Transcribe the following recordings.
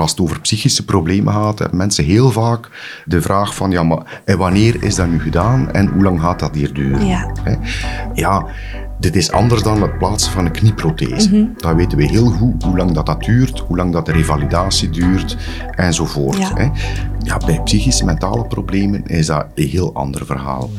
Als het over psychische problemen gaat, hebben mensen heel vaak de vraag van, ja, maar en wanneer is dat nu gedaan en hoe lang gaat dat hier duren? Ja. Ja, dit is anders dan het plaatsen van een knieprothese. Dat weten we heel goed, hoe lang dat, dat duurt, hoe lang dat de revalidatie duurt, enzovoort. Ja. Hè? Ja, bij psychische, mentale problemen is dat een heel ander verhaal.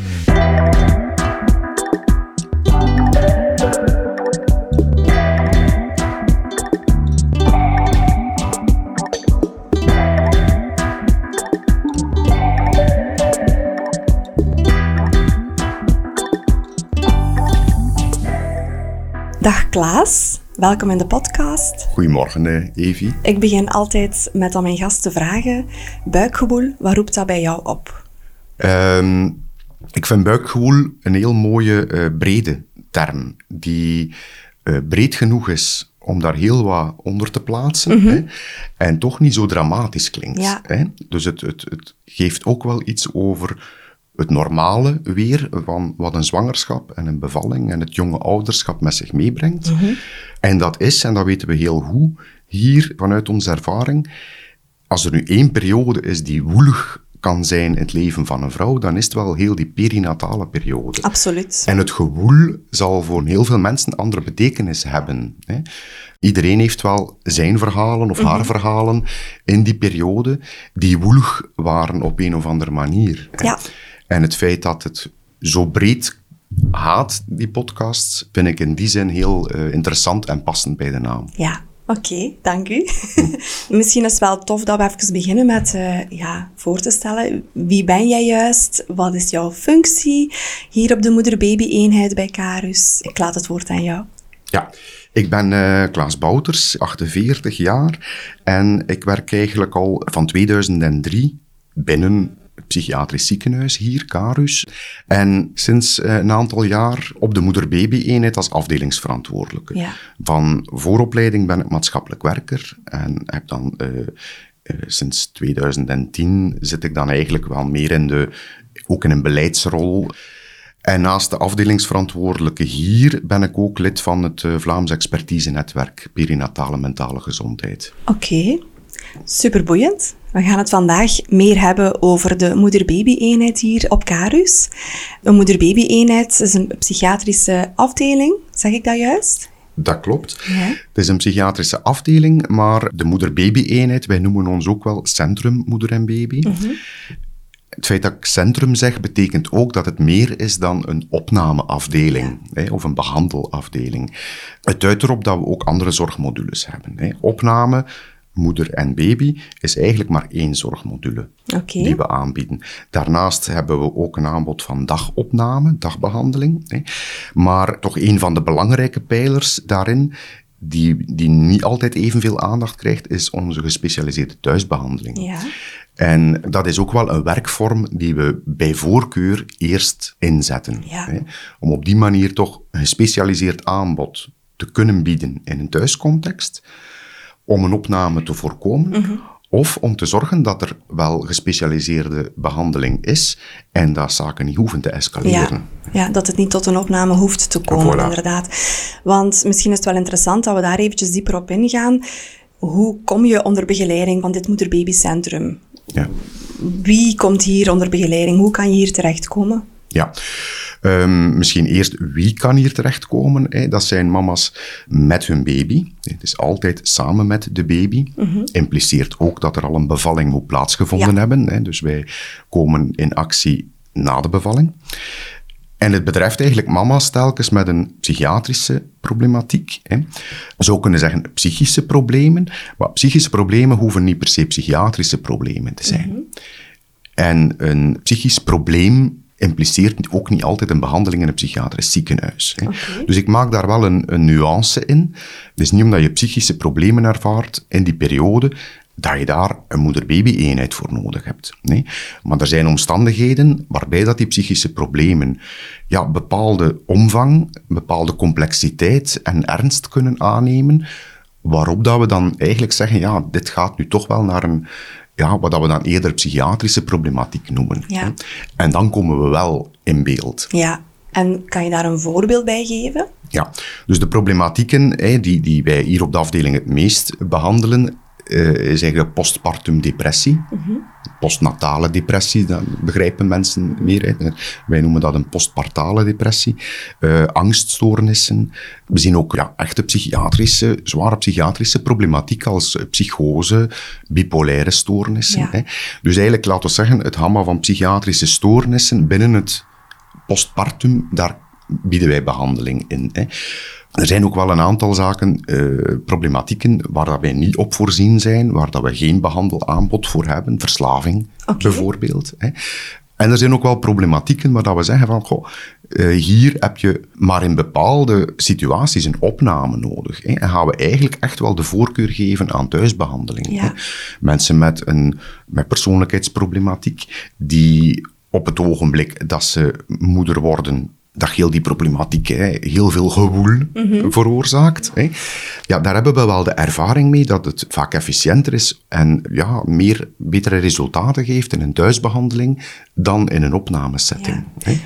Dag Klaas, welkom in de podcast. Goedemorgen, eh, Evi. Ik begin altijd met aan mijn gast te vragen: buikgewoel, wat roept dat bij jou op? Ehm, ik vind buikgewoel een heel mooie eh, brede term, die eh, breed genoeg is om daar heel wat onder te plaatsen hè, en toch niet zo dramatisch klinkt. Ja. Hè. Dus het, het, het geeft ook wel iets over het normale weer van wat een zwangerschap en een bevalling en het jonge ouderschap met zich meebrengt. En dat is, en dat weten we heel goed, hier vanuit onze ervaring, als er nu één periode is die woelig kan zijn in het leven van een vrouw, dan is het wel heel die perinatale periode. Absoluut. En het gewoel zal voor heel veel mensen een andere betekenis hebben. Hè. Iedereen heeft wel zijn verhalen of Mhm. haar verhalen in die periode die woelig waren op een of andere manier. hè. Ja. En het feit dat het zo breed gaat, die podcasts, vind ik in die zin heel eh, interessant en passend bij de naam. Ja, oké, dank u. Misschien is het wel tof dat we even beginnen met eh, ja, voor te stellen. Wie ben jij juist? Wat is jouw functie hier op de moeder-baby-eenheid bij Carus? Ik laat het woord aan jou. Ja, ik ben eh, Klaas Bouters, 48 jaar. En ik werk eigenlijk al van 2003 binnen psychiatrisch ziekenhuis hier, Carus. En sinds eh, een aantal jaar op de moeder-baby-eenheid als afdelingsverantwoordelijke. Ja. Van vooropleiding ben ik maatschappelijk werker en heb dan... eh, eh, sinds 2010 zit ik dan eigenlijk wel meer in de, ook in een beleidsrol. En naast de afdelingsverantwoordelijke hier ben ik ook lid van het Vlaams Expertise-netwerk Perinatale Mentale Gezondheid. Oké, superboeiend. We gaan het vandaag meer hebben over de moeder-baby-eenheid hier op Carus. Een moeder-baby-eenheid is een psychiatrische afdeling, zeg ik dat juist? Dat klopt. Ja. Het is een psychiatrische afdeling, maar de moeder-baby-eenheid, wij noemen ons ook wel Centrum Moeder en Baby. Het feit dat ik centrum zeg, betekent ook dat het meer is dan een opnameafdeling hè, of een behandelafdeling. Het duidt erop dat we ook andere zorgmodules hebben. Hè. Opname, moeder en baby is eigenlijk maar één zorgmodule die we aanbieden. Daarnaast hebben we ook een aanbod van dagopname, dagbehandeling. Hè. Maar toch een van de belangrijke pijlers daarin, die, die niet altijd evenveel aandacht krijgt, is onze gespecialiseerde thuisbehandeling. Ja. En dat is ook wel een werkvorm die we bij voorkeur eerst inzetten. Ja. Hè, om op die manier toch een gespecialiseerd aanbod te kunnen bieden in een thuiscontext, om een opname te voorkomen, Mhm. of om te zorgen dat er wel gespecialiseerde behandeling is en dat zaken niet hoeven te escaleren. Ja, ja, dat het niet tot een opname hoeft te komen, Voilà. inderdaad. Want misschien is het wel interessant dat we daar eventjes dieper op ingaan. Hoe kom je onder begeleiding van dit moeder-babycentrum? Ja. Wie komt hier onder begeleiding? Hoe kan je hier terechtkomen? Ja, Ehm, misschien eerst wie kan hier terechtkomen. Hè? Dat zijn mama's met hun baby. Het is altijd samen met de baby. Impliceert ook dat er al een bevalling moet plaatsgevonden Ja. hebben. Hè? Dus wij komen in actie na de bevalling. En het betreft eigenlijk mama's telkens met een psychiatrische problematiek. Hè. We zouden kunnen zeggen psychische problemen, maar psychische problemen hoeven niet per se psychiatrische problemen te zijn. En een psychisch probleem impliceert ook niet altijd een behandeling in een psychiatrisch ziekenhuis. Hè. Dus ik maak daar wel een, een nuance in. Het is niet omdat je psychische problemen ervaart in die periode dat je daar een moeder-baby-eenheid voor nodig hebt. Nee? Maar er zijn omstandigheden waarbij dat die psychische problemen ja, bepaalde omvang, bepaalde complexiteit en ernst kunnen aannemen, waarop dat we dan eigenlijk zeggen, ja, dit gaat nu toch wel naar een, ja, wat we dan eerder psychiatrische problematiek noemen. Ja. En dan komen we wel in beeld. Ja, en kan je daar een voorbeeld bij geven? Ja, dus de problematieken hè, die, die wij hier op de afdeling het meest behandelen, eh, is eigenlijk postpartum depressie. Postnatale depressie, dat begrijpen mensen meer. Hè. Wij noemen dat een postpartale depressie. Eh, angststoornissen. We zien ook ja, echte psychiatrische, zware psychiatrische problematiek als eh, psychose, bipolaire stoornissen. Ja. Hè. Dus eigenlijk, laten we zeggen, het gamma van psychiatrische stoornissen binnen het postpartum, daar bieden wij behandeling in. Hè. Er zijn ook wel een aantal zaken, eh, problematieken, waar dat wij niet op voorzien zijn, waar dat we geen behandelaanbod voor hebben. Verslaving bijvoorbeeld. Hè. En er zijn ook wel problematieken waar dat we zeggen van, goh, eh, hier heb je maar in bepaalde situaties een opname nodig. Hè. En gaan we eigenlijk echt wel de voorkeur geven aan thuisbehandeling. Ja. Hè. Mensen met, een, met persoonlijkheidsproblematiek, die op het ogenblik dat ze moeder worden, dat heel die problematiek hè, heel veel gewoel veroorzaakt. Hè. Ja, daar hebben we wel de ervaring mee dat het vaak efficiënter is en ja, meer, betere resultaten geeft in een thuisbehandeling dan in een opnamesetting. Hè.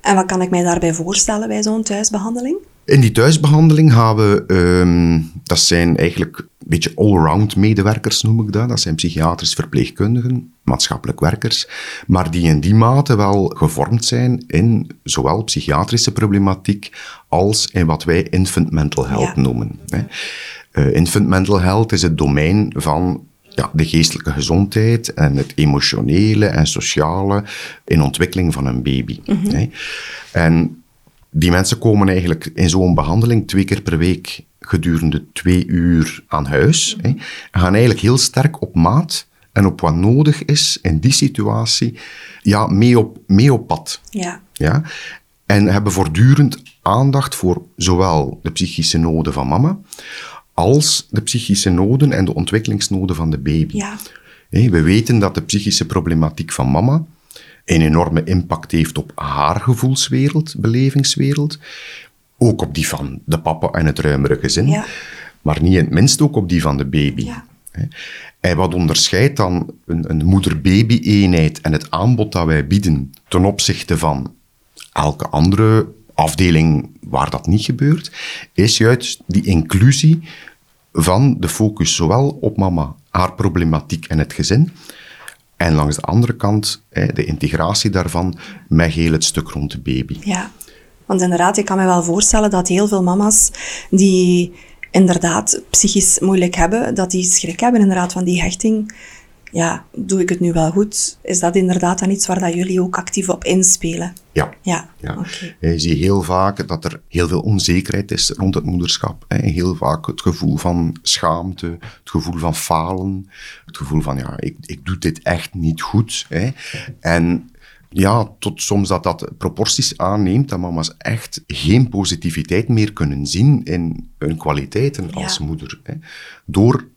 En wat kan ik mij daarbij voorstellen bij zo'n thuisbehandeling? In die thuisbehandeling gaan we, ehm, dat zijn eigenlijk een beetje allround medewerkers noem ik dat. Dat zijn psychiatrisch verpleegkundigen, maatschappelijk werkers, maar die in die mate wel gevormd zijn in zowel psychiatrische problematiek als in wat wij infant mental health Ja. noemen. Hè. Eh, infant mental health is het domein van ja, de geestelijke gezondheid en het emotionele en sociale in ontwikkeling van een baby. hè. En die mensen komen eigenlijk in zo'n behandeling twee keer per week gedurende twee uur aan huis. Hè, en gaan eigenlijk heel sterk op maat en op wat nodig is in die situatie ja, mee, op, mee op pad. Ja. Ja? En hebben voortdurend aandacht voor zowel de psychische noden van mama als de psychische noden en de ontwikkelingsnoden van de baby. Ja. We weten dat de psychische problematiek van mama een enorme impact heeft op haar gevoelswereld, belevingswereld. Ook op die van de papa en het ruimere gezin. Ja. Maar niet in het minst ook op die van de baby. Ja. En wat onderscheidt dan een, een moeder-baby-eenheid en het aanbod dat wij bieden ten opzichte van elke andere afdeling waar dat niet gebeurt, is juist die inclusie van de focus zowel op mama, haar problematiek en het gezin, en langs de andere kant de integratie daarvan met heel het stuk rond de baby. Ja, want inderdaad, ik kan me wel voorstellen dat heel veel mama's die inderdaad psychisch moeilijk hebben, dat die schrik hebben inderdaad van die hechting. Ja, doe ik het nu wel goed? Is dat inderdaad dan iets waar dat jullie ook actief op inspelen? Ja. Ja, Ja. oké. Je ziet heel vaak dat er heel veel onzekerheid is rond het moederschap. hè. Heel vaak het gevoel van schaamte, het gevoel van falen, het gevoel van, ja, ik, ik doe dit echt niet goed. Hè. En ja, tot soms dat dat proporties aanneemt, dat mama's echt geen positiviteit meer kunnen zien in hun kwaliteiten Ja. als moeder. Hè. Door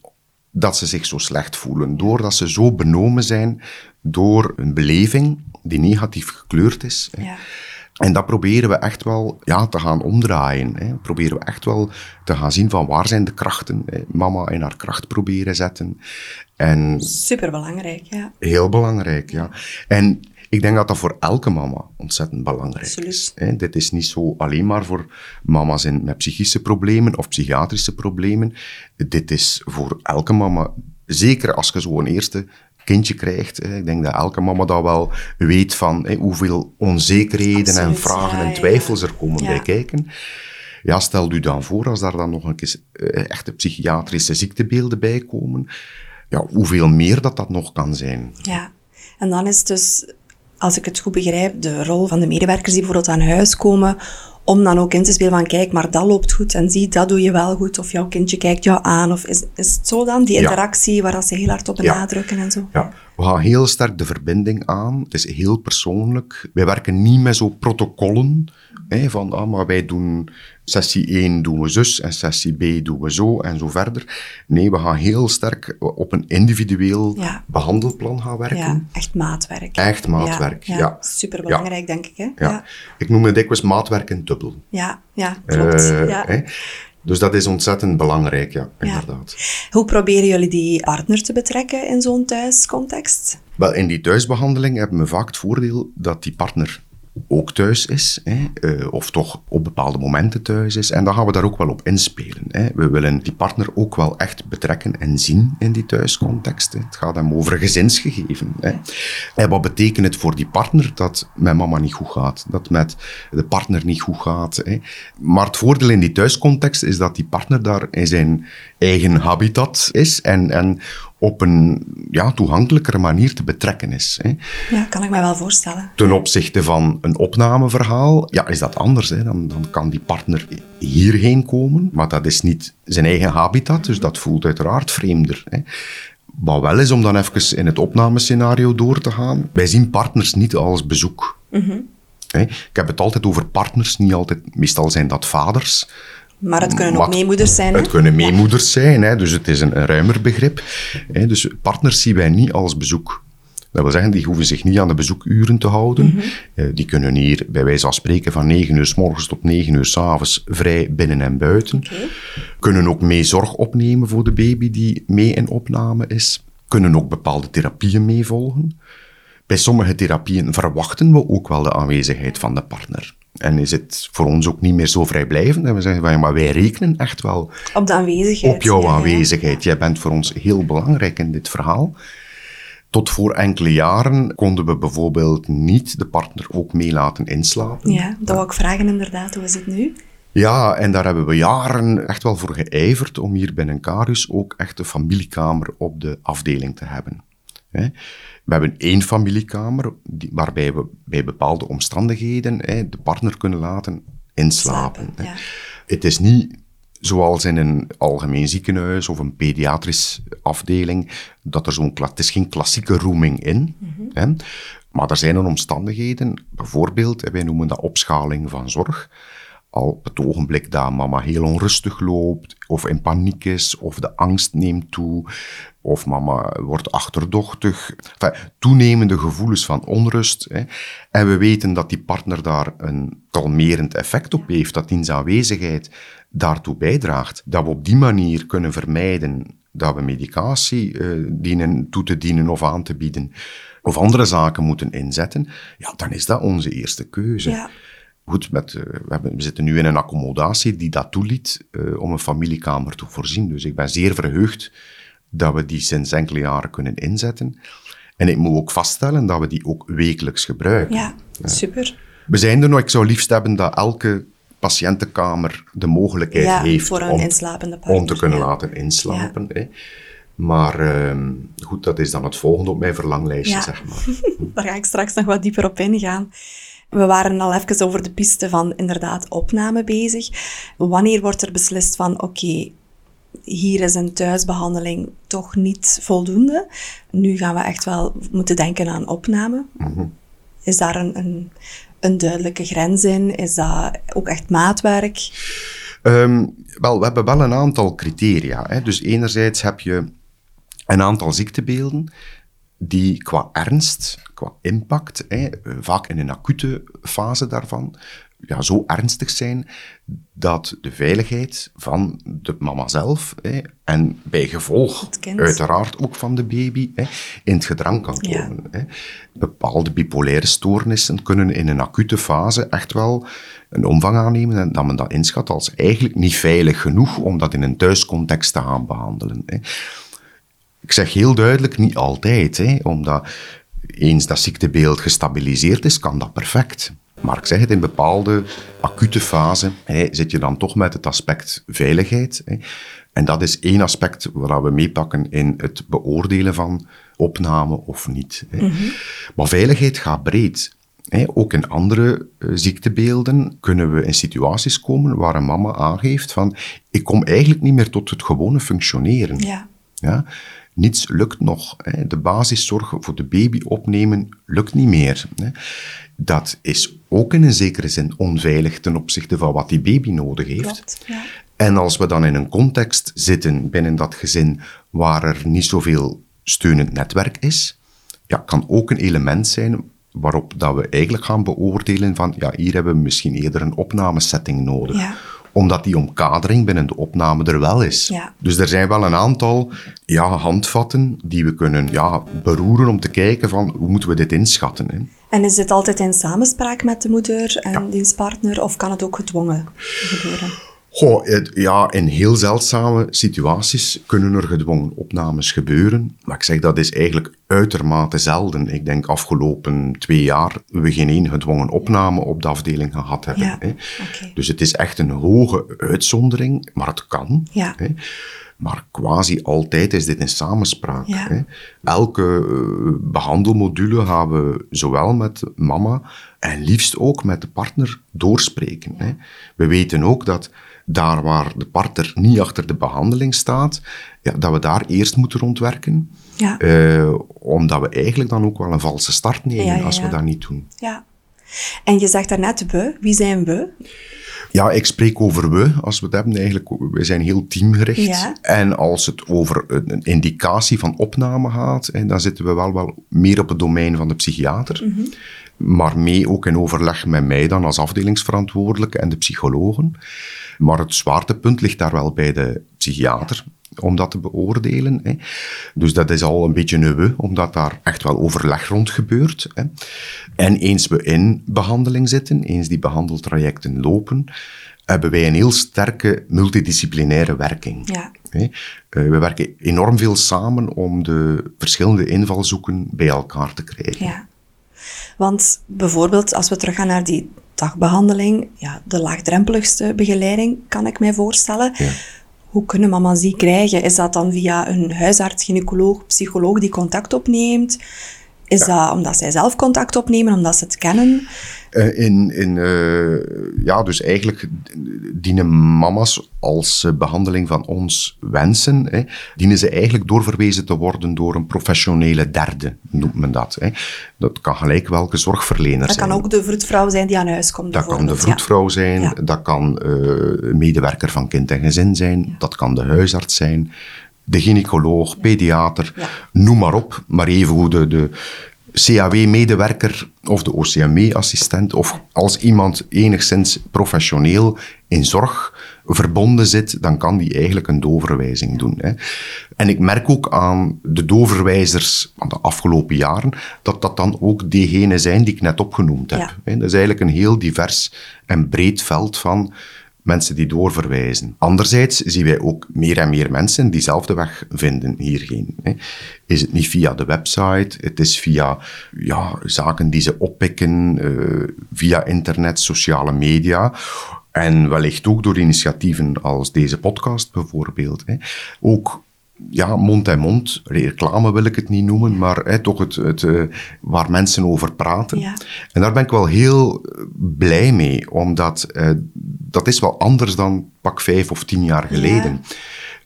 dat ze zich zo slecht voelen, doordat ze zo benomen zijn door een beleving die negatief gekleurd is. Ja. En dat proberen we echt wel ja, te gaan omdraaien. Hè. Proberen we echt wel te gaan zien van waar zijn de krachten. Hè. Mama in haar kracht proberen zetten. En Superbelangrijk, ja. heel belangrijk, ja. En ik denk dat dat voor elke mama ontzettend belangrijk Absoluut. is. Hè. Dit is niet zo alleen maar voor mama's in, met psychische problemen of psychiatrische problemen. Dit is voor elke mama, zeker als je zo'n eerste kindje krijgt. Hè. Ik denk dat elke mama dat wel weet van hè, hoeveel onzekerheden en vragen ja, en ja. twijfels er komen Ja. bij kijken. Ja, stel u dan voor als daar dan nog een keer eh, echte psychiatrische ziektebeelden bij komen. Ja, hoeveel meer dat dat nog kan zijn. Ja, en dan is dus, als ik het goed begrijp, de rol van de medewerkers die bijvoorbeeld aan huis komen, om dan ook in te spelen van, kijk, maar dat loopt goed en zie, dat doe je wel goed, of jouw kindje kijkt jou aan, of is, is het zo dan, die Ja. interactie waar dat ze heel hard op Ja. benadrukken en zo? Ja, we gaan heel sterk de verbinding aan. Het is heel persoonlijk. Wij werken niet met zo protocollen. Van, ah, maar wij doen sessie 1 doen we zus en sessie B doen we zo en zo verder. Nee, we gaan heel sterk op een individueel Ja. behandelplan gaan werken. Ja, echt maatwerk. Echt maatwerk, ja. Superbelangrijk, denk ik, hè? Ja. Ja, Ik noem het dikwijls maatwerk in dubbel. ja, ja, klopt. Eh, ja. Dus dat is ontzettend belangrijk, ja, inderdaad. Hoe proberen jullie die partner te betrekken in zo'n thuiscontext? Wel, in die thuisbehandeling hebben we vaak het voordeel dat die partner ook thuis is, hè, eh, of toch op bepaalde momenten thuis is. En dan gaan we daar ook wel op inspelen. Hè. We willen die partner ook wel echt betrekken en zien in die thuiscontext. Het gaat hem over gezinsgegeven. Hè. En wat betekent het voor die partner dat met mama niet goed gaat, dat met de partner niet goed gaat. Hè. Maar het voordeel in die thuiscontext is dat die partner daar in zijn eigen habitat is en, en op een ja, toegankelijkere manier te betrekken is. Hè. Ja, kan ik me wel voorstellen. Ten opzichte van een opnameverhaal, ja, is dat anders. Hè. Dan, dan kan die partner hierheen komen, maar dat is niet zijn eigen habitat, dus dat voelt uiteraard vreemder. Hè. Wat wel is, om dan even in het opnamescenario door te gaan, wij zien partners niet als bezoek. Hè. Ik heb het altijd over partners, niet altijd, meestal zijn dat vaders. Maar het kunnen ook meemoeders zijn. hè? Het kunnen meemoeders zijn, hè, dus het is een, een ruimer begrip. Hè, dus partners zien wij niet als bezoek. Dat wil zeggen, die hoeven zich niet aan de bezoekuren te houden. Eh, die kunnen hier, bij wijze van spreken, van 9 uur s morgens tot 9 uur s avonds vrij binnen en buiten. Kunnen ook mee zorg opnemen voor de baby die mee in opname is. Kunnen ook bepaalde therapieën meevolgen. Bij sommige therapieën verwachten we ook wel de aanwezigheid van de partner. En is het voor ons ook niet meer zo vrijblijvend. En we zeggen, van, ja, maar wij rekenen echt wel Op de aanwezigheid. op jouw ja, aanwezigheid. Jij bent voor ons heel belangrijk in dit verhaal. Tot voor enkele jaren konden we bijvoorbeeld niet de partner ook mee laten inslapen. Ja, dat wou ik vragen inderdaad. Hoe is het nu? Ja, en daar hebben we jaren echt wel voor geijverd om hier binnen Carius ook echt een familiekamer op de afdeling te hebben. We hebben één familiekamer die, waarbij we bij bepaalde omstandigheden hè, de partner kunnen laten inslapen. Slapen, hè. ja. Het is niet zoals in een algemeen ziekenhuis of een pediatrisch afdeling, dat er zo'n, het is geen klassieke rooming in. Hè? Maar er zijn dan omstandigheden, bijvoorbeeld, wij noemen dat opschaling van zorg. Al het ogenblik dat mama heel onrustig loopt, of in paniek is, of de angst neemt toe, of mama wordt achterdochtig. Toenemende gevoelens van onrust. Hè. En we weten dat die partner daar een kalmerend effect op heeft, dat diens aanwezigheid daartoe bijdraagt. Dat we op die manier kunnen vermijden dat we medicatie eh, dienen toe te dienen of aan te bieden, of andere zaken moeten inzetten, ja, dan is dat onze eerste keuze. Goed, met, eh, we, hebben, we zitten nu in een accommodatie die dat toeliet eh, om een familiekamer te voorzien. Dus ik ben zeer verheugd dat we die sinds enkele jaren kunnen inzetten. En ik moet ook vaststellen dat we die ook wekelijks gebruiken. Ja, super. We zijn er nog, ik zou liefst hebben dat elke patiëntenkamer de mogelijkheid Ja, heeft voor een om, inslapende partner, om te kunnen ja. laten inslapen. Hè. Maar ehm, goed, dat is dan het volgende op mijn verlanglijstje, zeg maar. Daar ga ik straks nog wat dieper op ingaan. We waren al even over de piste van inderdaad opname bezig. Wanneer wordt er beslist van oké, hier is een thuisbehandeling toch niet voldoende. Nu gaan we echt wel moeten denken aan opname. Is daar een, een, een duidelijke grens in? Is dat ook echt maatwerk? Ehm, wel, we hebben wel een aantal criteria. Hè. Dus enerzijds heb je een aantal ziektebeelden die qua ernst, qua impact, hè, vaak in een acute fase daarvan, ja, zo ernstig zijn dat de veiligheid van de mama zelf hè, en bij gevolg uiteraard ook van de baby hè, in het gedrang kan Ja. komen. Hè. Bepaalde bipolaire stoornissen kunnen in een acute fase echt wel een omvang aannemen en dat men dat inschat als eigenlijk niet veilig genoeg om dat in een thuiscontext te gaan behandelen. Ik zeg heel duidelijk, niet altijd, hè, omdat eens dat ziektebeeld gestabiliseerd is, kan dat perfect. Maar ik zeg het, in bepaalde acute fase hè, zit je dan toch met het aspect veiligheid. Hè. En dat is één aspect waar we meepakken in het beoordelen van opname of niet. Hè. Maar veiligheid gaat breed. Hè. Ook in andere eh, ziektebeelden kunnen we in situaties komen waar een mama aangeeft van ik kom eigenlijk niet meer tot het gewone functioneren. Ja. Ja? Niets lukt nog. Hè. De basiszorg voor de baby opnemen lukt niet meer. Hè. Dat is ook in een zekere zin onveilig ten opzichte van wat die baby nodig heeft. Klopt, ja. En als we dan in een context zitten binnen dat gezin waar er niet zoveel steunend netwerk is, ja, kan ook een element zijn waarop dat we eigenlijk gaan beoordelen van ja, hier hebben we misschien eerder een opnamesetting nodig. Ja. Omdat die omkadering binnen de opname er wel is. Ja. Dus er zijn wel een aantal ja, handvatten die we kunnen ja, beroeren om te kijken van hoe moeten we dit inschatten. Hè? En is dit altijd in samenspraak met de moeder en dienstpartner, of kan het ook gedwongen gebeuren? Goh, het- ja, in heel zeldzame situaties kunnen er gedwongen opnames gebeuren. Maar ik zeg, dat is eigenlijk uitermate zelden. Ik denk afgelopen twee jaar we geen één gedwongen opname op de afdeling gehad hebben. Ja, hè. Dus het is echt een hoge uitzondering, maar het kan. Ja. Hè. Maar quasi altijd is dit in samenspraak. Ja. Hè. Elke eh, behandelmodule gaan we zowel met mama en liefst ook met de partner doorspreken. Hè. We weten ook dat daar waar de partner niet achter de behandeling staat, ja, dat we daar eerst moeten rondwerken. Ja. Eh, omdat we eigenlijk dan ook wel een valse start nemen Ja, als we dat niet doen. Ja. En je zegt daarnet we. Wie zijn we? Ja, ik spreek over we, als we het hebben eigenlijk. We zijn heel teamgericht. Ja. En als het over een indicatie van opname gaat, dan zitten we wel, wel meer op het domein van de psychiater. Mhm. Maar mee ook in overleg met mij dan als afdelingsverantwoordelijke en de psychologen. Maar het zwaartepunt ligt daar wel bij de psychiater om dat te beoordelen. Hè. Dus dat is al een beetje we, omdat daar echt wel overleg rond gebeurt. Hè. En eens we in behandeling zitten, eens die behandeltrajecten lopen, hebben wij een heel sterke multidisciplinaire werking. Ja. Hè. Eh, We werken enorm veel samen om de verschillende invalshoeken bij elkaar te krijgen. Ja. Want bijvoorbeeld, als we teruggaan naar die dagbehandeling, ja, de laagdrempeligste begeleiding, kan ik mij voorstellen. Ja. Hoe kunnen mama's die krijgen? Is dat dan via een huisarts, gynaecoloog, psycholoog die contact opneemt? Is dat omdat zij zelf contact opnemen, omdat ze het kennen? Eh, in, in, eh, ja, dus eigenlijk dienen mama's als ze behandeling van ons wensen, hè, dienen ze eigenlijk doorverwezen te worden door een professionele derde, noemt men dat. Hè. Dat kan gelijk welke zorgverlener Dat zijn. kan ook de vroedvrouw zijn die aan huis komt. Dat kan de ja. vroedvrouw zijn, Ja. dat kan eh, medewerker van kind en gezin zijn, dat kan de huisarts zijn, de gynaecoloog, pediater, Ja. noem maar op. Maar even hoe de, de CAW-medewerker of de OCME-assistent of als iemand enigszins professioneel in zorg verbonden zit, dan kan die eigenlijk een doorverwijzing doen. Hè. En ik merk ook aan de doorverwijzers van de afgelopen jaren dat dat dan ook diegenen zijn die ik net opgenoemd heb. Ja. Dat is eigenlijk een heel divers en breed veld van mensen die doorverwijzen. Anderzijds zien wij ook meer en meer mensen diezelfde weg vinden hierheen. Is het niet via de website, het is via ja, zaken die ze oppikken, eh, via internet, sociale media. En wellicht ook door initiatieven als deze podcast bijvoorbeeld. Hè. Ook ja, mond en mond, reclame wil ik het niet noemen, maar hè, toch het, het, eh, waar mensen over praten. Ja. En daar ben ik wel heel eh, blij mee, omdat eh, dat is wel anders dan pak vijf of tien jaar geleden.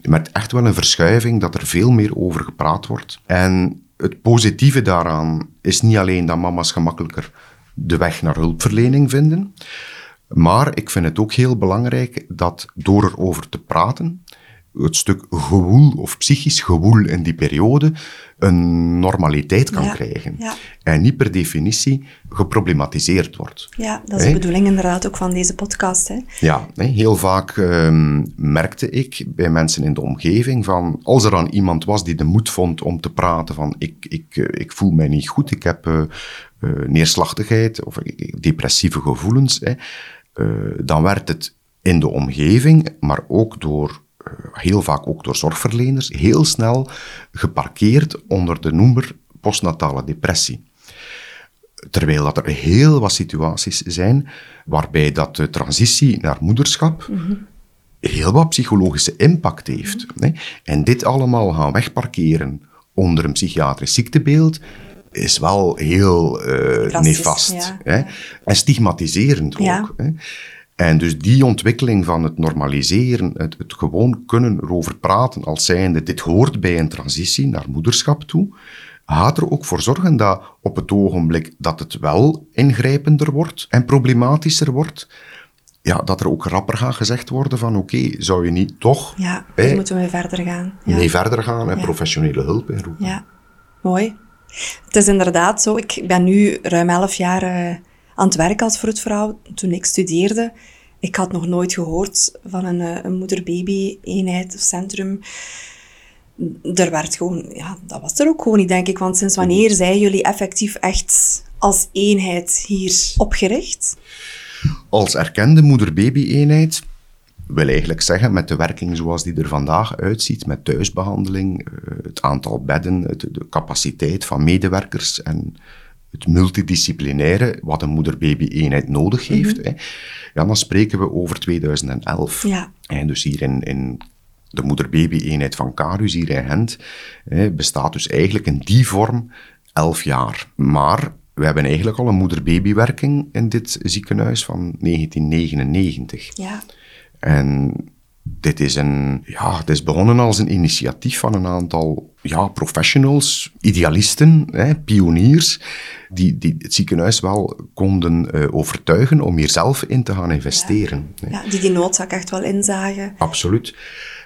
Je merkt echt wel een verschuiving dat er veel meer over gepraat wordt. En het positieve daaraan is niet alleen dat mama's gemakkelijker de weg naar hulpverlening vinden, maar ik vind het ook heel belangrijk dat door erover te praten, het stuk gewoel of psychisch gewoel in die periode een normaliteit kan Ja, krijgen. ja. En niet per definitie geproblematiseerd wordt. Ja, dat is de bedoeling inderdaad ook van deze podcast. Hè? Ja, heel vaak ehm, merkte ik bij mensen in de omgeving van als er dan iemand was die de moed vond om te praten van ik, ik, eh, ik voel mij niet goed, ik heb eh, eh, neerslachtigheid of depressieve gevoelens, hè, dan werd het in de omgeving, maar ook door heel vaak ook door zorgverleners, heel snel geparkeerd onder de noemer postnatale depressie. Terwijl dat er heel wat situaties zijn waarbij dat de transitie naar moederschap heel wat psychologische impact heeft. hè. En dit allemaal gaan wegparkeren onder een psychiatrisch ziektebeeld is wel heel Drastisch, nefast. ja. Hè. En stigmatiserend Ja. ook. Hè. En dus die ontwikkeling van het normaliseren, het, het gewoon kunnen erover praten als zijnde dit hoort bij een transitie naar moederschap toe, gaat er ook voor zorgen dat op het ogenblik dat het wel ingrijpender wordt en problematischer wordt, ja, dat er ook rapper gaat gezegd worden van oké, zou je niet toch Ja, hier moeten we verder gaan. Ja. mee verder gaan en Ja. professionele hulp inroepen. Ja, mooi. Het is inderdaad zo. Ik ben nu ruim elf jaar eh, aan het werk als vroedvrouw. Toen ik studeerde, Ik had nog nooit gehoord van een, eh, een moeder-baby-eenheid of centrum. Er werd gewoon, ja, dat was er ook gewoon niet, denk ik. Want sinds wanneer zijn jullie effectief echt als eenheid hier opgericht? Als erkende moeder-baby-eenheid wil eigenlijk zeggen, met de werking zoals die er vandaag uitziet, met thuisbehandeling, eh, het aantal bedden, de capaciteit van medewerkers en het multidisciplinaire wat een moeder-baby-eenheid nodig heeft, mhm. hè, ja, dan spreken we over 2011. Ja. En dus hier in, in de moeder-baby-eenheid van Carus, hier in Gent, hè, bestaat dus eigenlijk in die vorm elf jaar. Maar we hebben eigenlijk al een moeder-baby-werking in dit ziekenhuis van 1999. Ja. En dit is, een, ja, het is begonnen als een initiatief van een aantal ja, professionals, idealisten, hè, pioniers, die, die het ziekenhuis wel konden uh, overtuigen om hier zelf in te gaan investeren. Ja, ja, die die noodzaak echt wel inzagen. Absoluut.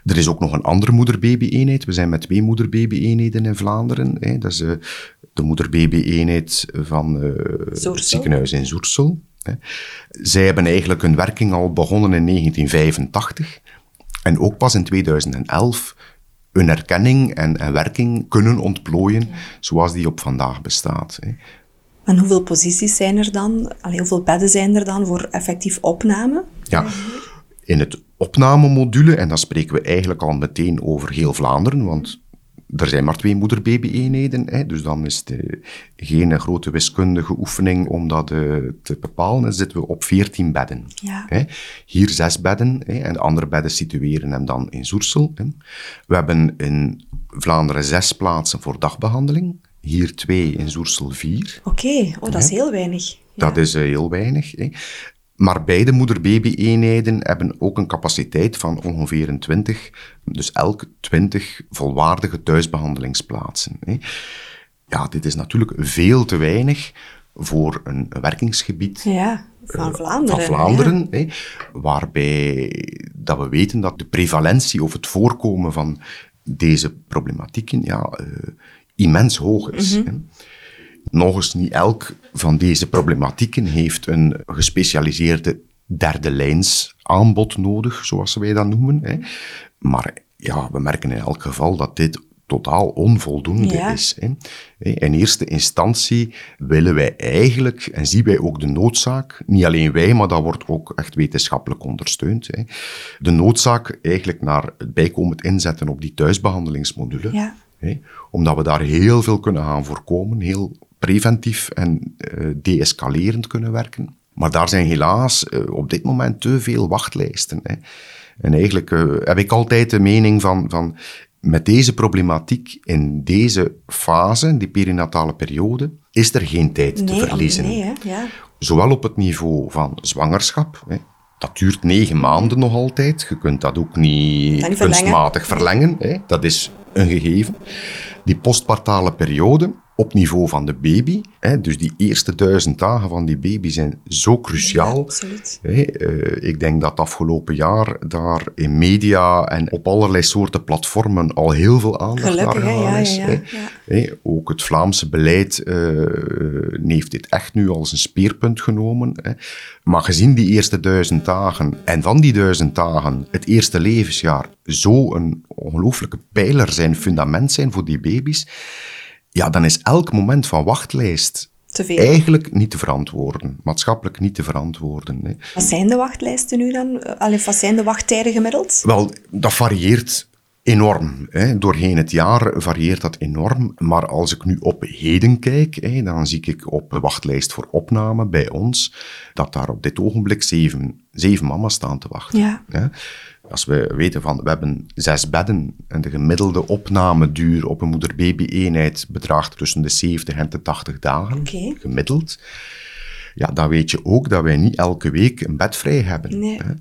Er is ook nog een andere moeder-baby-eenheid. We zijn met twee moeder-baby-eenheden in Vlaanderen. Hè. Dat is uh, de moeder-baby-eenheid van uh, het ziekenhuis in Zoersel. Zij hebben eigenlijk hun werking al begonnen in 1985. En ook pas in 2011 hun erkenning en, en werking kunnen ontplooien zoals die op vandaag bestaat. Hè. En hoeveel posities zijn er dan? Allee, hoeveel bedden zijn er dan voor effectief opname? Ja, in het opnamemodule, en dan spreken we eigenlijk al meteen over heel Vlaanderen, want er zijn maar twee moeder-baby-eenheden, dus dan is het geen grote wiskundige oefening om dat uh, te bepalen. Dan zitten we op 14 bedden. Ja. Hier zes bedden hè, en de andere bedden situeren hem dan in Zoersel. Hè. We hebben in Vlaanderen zes plaatsen voor dagbehandeling. Hier twee, in Zoersel vier. Oké, oh, dat is heel weinig. Dat is uh, heel weinig. Hè. Maar beide moeder-baby-eenheden hebben ook een capaciteit van ongeveer 20, dus elk 20 volwaardige thuisbehandelingsplaatsen. Ja, dit is natuurlijk veel te weinig voor een werkingsgebied ja, van eh, Vlaanderen, van Vlaanderen waarbij dat we weten dat de prevalentie of het voorkomen van deze problematieken ja, uh, immens hoog is. Mm nog eens, niet elk van deze problematieken heeft een gespecialiseerde derde lijns aanbod nodig, zoals wij dat noemen. Hè. Maar ja, we merken in elk geval dat dit totaal onvoldoende is. Hè. In eerste instantie willen wij eigenlijk, en zien wij ook de noodzaak, niet alleen wij, maar dat wordt ook echt wetenschappelijk ondersteund, hè. de noodzaak eigenlijk naar het bijkomend inzetten op die thuisbehandelingsmodule. Ja. Hè, omdat we daar heel veel kunnen gaan voorkomen, heel preventief en uh, deescalerend kunnen werken. Maar daar zijn helaas uh, op dit moment te veel wachtlijsten. Hè. En eigenlijk uh, heb ik altijd de mening van, van met deze problematiek in deze fase, die perinatale periode, is er geen tijd nee, te verliezen. Nee, hè? Ja. Zowel op het niveau van zwangerschap, hè, dat duurt negen maanden nog altijd. Je kunt dat ook niet, niet kunstmatig verlengen. Hè. Dat is een gegeven. Die postpartale periode, op niveau van de baby. Hè, dus die eerste duizend dagen van die baby zijn zo cruciaal. absoluut. Hè, uh, ik denk dat afgelopen jaar daar in media en op allerlei soorten platformen al heel veel aandacht Gelukkig, naar gegaan is. Ja, ja, hè. ook het Vlaamse beleid uh, heeft dit echt nu als een speerpunt genomen. Hè. Maar gezien die eerste duizend dagen en van die duizend dagen het eerste levensjaar zo een ongelooflijke pijler zijn, fundament zijn voor die baby's ja, dan is elk moment van wachtlijst eigenlijk niet te verantwoorden, maatschappelijk niet te verantwoorden. Hè. Wat zijn de wachtlijsten nu dan? Allee, wat zijn de wachttijden gemiddeld? Wel, dat varieert enorm. Hè. Doorheen het jaar varieert dat enorm. Maar als ik nu op heden kijk, hè, dan zie ik op de wachtlijst voor opname bij ons dat daar op dit ogenblik zeven, zeven mama's staan te wachten. Ja. Als we weten van, we hebben zes bedden en de gemiddelde opnameduur op een moeder-baby-eenheid bedraagt tussen de 70 en de 80 dagen, gemiddeld. Ja, dan weet je ook dat wij niet elke week een bed vrij hebben. Nee. Hè?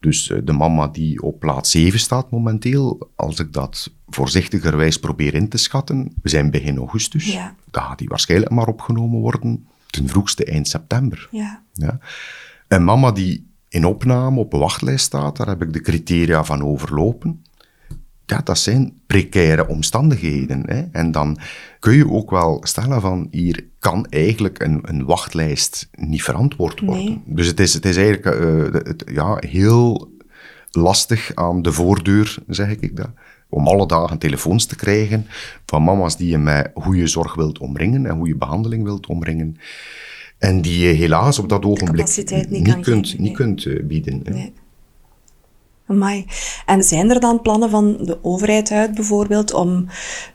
Dus eh, de mama die op plaats 7 staat momenteel, als ik dat voorzichtigerwijs probeer in te schatten, we zijn begin augustus, ja. dan gaat die waarschijnlijk maar opgenomen worden ten vroegste eind september. Ja. Ja. Een mama die in opname op een wachtlijst staat, daar heb ik de criteria van overlopen. ja, dat zijn precaire omstandigheden. Hè. En dan kun je ook wel stellen van, hier kan eigenlijk een, een wachtlijst niet verantwoord worden. Dus het is, het is eigenlijk uh, het, ja, heel lastig aan de voordeur, zeg ik dat om alle dagen telefoons te krijgen van mama's die je met goede zorg wilt omringen en goede behandeling wilt omringen. En die je helaas op dat ogenblik niet, kunt, niet kunt uh, bieden. Nee. Amai. En zijn er dan plannen van de overheid uit bijvoorbeeld om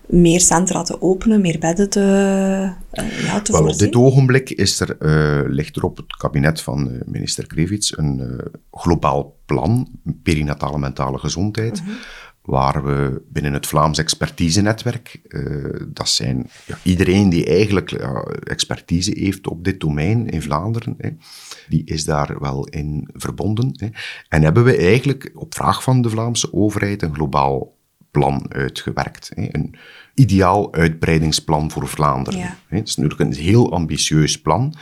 meer centra te openen, meer bedden te, uh, ja, te Wel, Op dit ogenblik is er, uh, ligt er op het kabinet van uh, minister Krevits een globaal plan, perinatale mentale gezondheid, mhm waar we binnen het Vlaams expertise-netwerk, uh, dat zijn iedereen die eigenlijk expertise heeft op dit domein in Vlaanderen, hè, die is daar wel in verbonden. Hè. En hebben we eigenlijk op vraag van de Vlaamse overheid een globaal plan uitgewerkt. Hè. Een ideaal uitbreidingsplan voor Vlaanderen. Ja. Het is natuurlijk een heel ambitieus plan,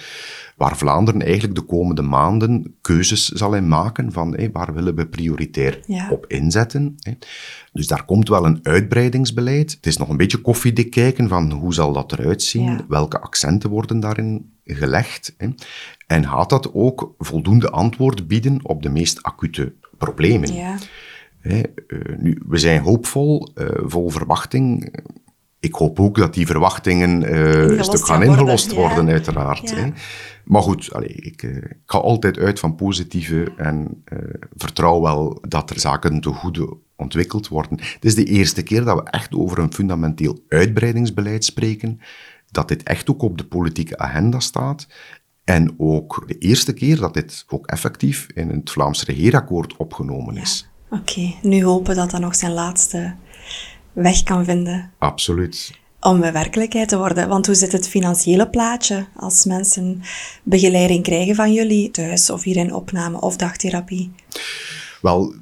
waar Vlaanderen eigenlijk de komende maanden keuzes zal in maken van waar willen we prioritair op inzetten. Dus daar komt wel een uitbreidingsbeleid. Het is nog een beetje koffiedik kijken van hoe zal dat eruit zien, welke accenten worden daarin gelegd. En gaat dat ook voldoende antwoord bieden op de meest acute problemen. Ja. Uh, nu, we zijn hoopvol, uh, vol verwachting ik hoop ook dat die verwachtingen uh, een stuk gaan ingelost worden, uiteraard. Hè. Maar goed, ik, uh, ik, ga altijd uit van positieve en uh, vertrouw wel dat er zaken te goede ontwikkeld worden. Het is de eerste keer dat we echt over een fundamenteel uitbreidingsbeleid spreken, dat dit echt ook op de politieke agenda staat. En ook de eerste keer dat dit ook effectief in het Vlaams regeerakkoord opgenomen is. Oké, nu hopen dat dat nog zijn laatste weg kan vinden. Absoluut. Om werkelijkheid te worden. Want hoe zit het financiële plaatje als mensen begeleiding krijgen van jullie thuis of hier in opname of dagtherapie? Wel,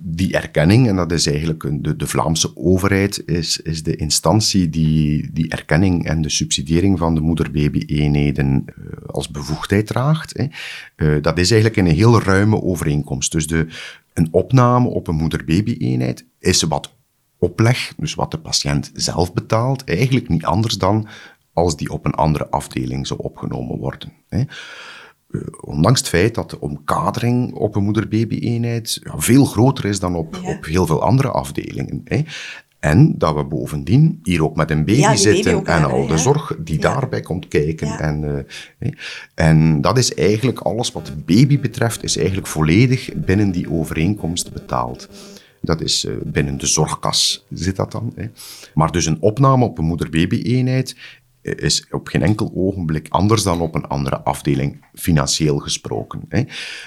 die erkenning, en dat is eigenlijk de, de Vlaamse overheid, is, is de instantie die die erkenning en de subsidiëring van de moeder-baby-eenheden uh, als bevoegdheid draagt. Hè. Uh, dat is eigenlijk een heel ruime overeenkomst. Dus de, een opname op een moeder-baby-eenheid is wat opleg, dus wat de patiënt zelf betaalt, eigenlijk niet anders dan als die op een andere afdeling zou opgenomen worden. Hè. Uh, ondanks het feit dat de omkadering op een moeder-baby-eenheid ja, veel groter is dan op, op heel veel andere afdelingen. Hè. En dat we bovendien hier ook met een baby zitten en al de zorg die daarbij komt kijken. En, uh, en dat is eigenlijk alles wat de baby betreft, is eigenlijk volledig binnen die overeenkomst betaald. Dat is uh, binnen de zorgkas zit dat dan. Maar dus een opname op een moeder-baby-eenheid eh, is op geen enkel ogenblik anders dan op een andere afdeling, financieel gesproken.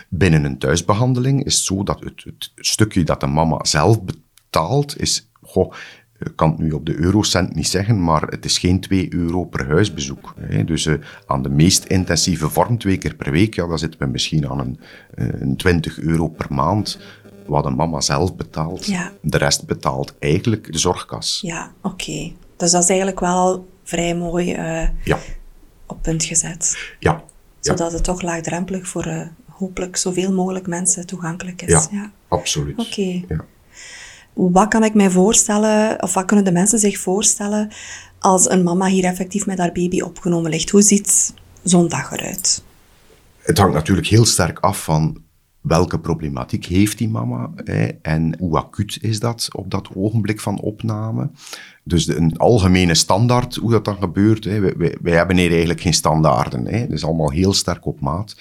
Binnen een thuisbehandeling is het zo dat het, stukje dat de mama zelf betaalt, is... Goh, ik kan het nu op de eurocent niet zeggen, maar het is geen 2 euro per huisbezoek. Dus aan de meest intensieve vorm, twee keer per week, ja, dan zitten we misschien aan een 20 euro per maand wat een mama zelf betaalt. Ja. De rest betaalt eigenlijk de zorgkas. Ja, oké. Dus dat is eigenlijk wel vrij mooi uh, ja. op punt gezet. Ja. Zodat het toch laagdrempelig voor uh, hopelijk zoveel mogelijk mensen toegankelijk is. Ja, absoluut. Oké. Ja. Wat kan ik mij voorstellen, of wat kunnen de mensen zich voorstellen als een mama hier effectief met haar baby opgenomen ligt? Hoe ziet zo'n dag eruit? Het hangt natuurlijk heel sterk af van welke problematiek heeft die mama hè, en hoe acuut is dat op dat ogenblik van opname. Dus een algemene standaard, hoe dat dan gebeurt. Hè. Wij, wij, hebben hier eigenlijk geen standaarden. Hè. Het is allemaal heel sterk op maat.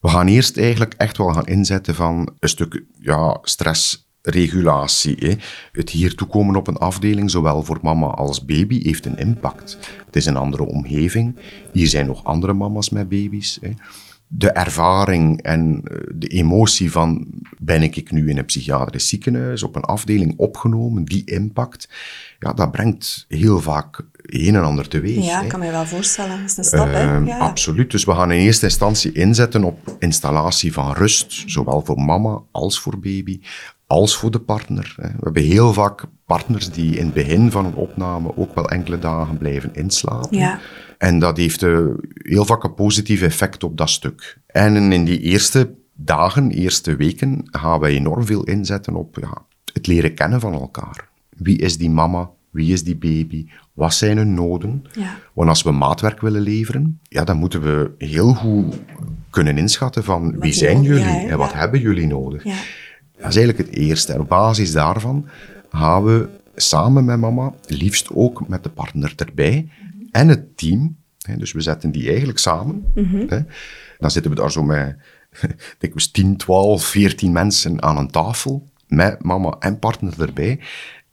We gaan eerst eigenlijk echt wel gaan inzetten van een stuk ja, stressregulatie. Hè. Het hier toekomen op een afdeling, zowel voor mama als baby, heeft een impact. Het is een andere omgeving. Hier zijn nog andere mama's met baby's. Hè de ervaring en eh, de emotie van ben ik nu in een psychiatrisch ziekenhuis op een afdeling opgenomen, die impact, ja, dat brengt heel vaak een en ander teweeg. Ja, ik kan me wel voorstellen. Dat is een stap, hè? Ehm, ja. Absoluut. Dus we gaan in eerste instantie inzetten op installatie van rust, zowel voor mama als voor baby, als voor de partner. We hebben heel vaak partners die in het begin van een opname ook wel enkele dagen blijven inslapen. Ja. En dat heeft uh, heel vaak een positief effect op dat stuk. En in die eerste dagen, eerste weken, gaan wij enorm veel inzetten op ja, het leren kennen van elkaar. Wie is die mama? Wie is die baby? Wat zijn hun noden? Ja. Want als we maatwerk willen leveren, ja, dan moeten we heel goed kunnen inschatten van wie zijn jullie ja, en wat hebben jullie nodig. Ja. Dat is eigenlijk het eerste. En op basis daarvan gaan we samen met mama, liefst ook met de partner erbij en het team. Hè, dus we zetten die eigenlijk samen. Hè. Dan zitten we daar zo met dikwijls 10, 12, 14 mensen aan een tafel met mama en partner erbij.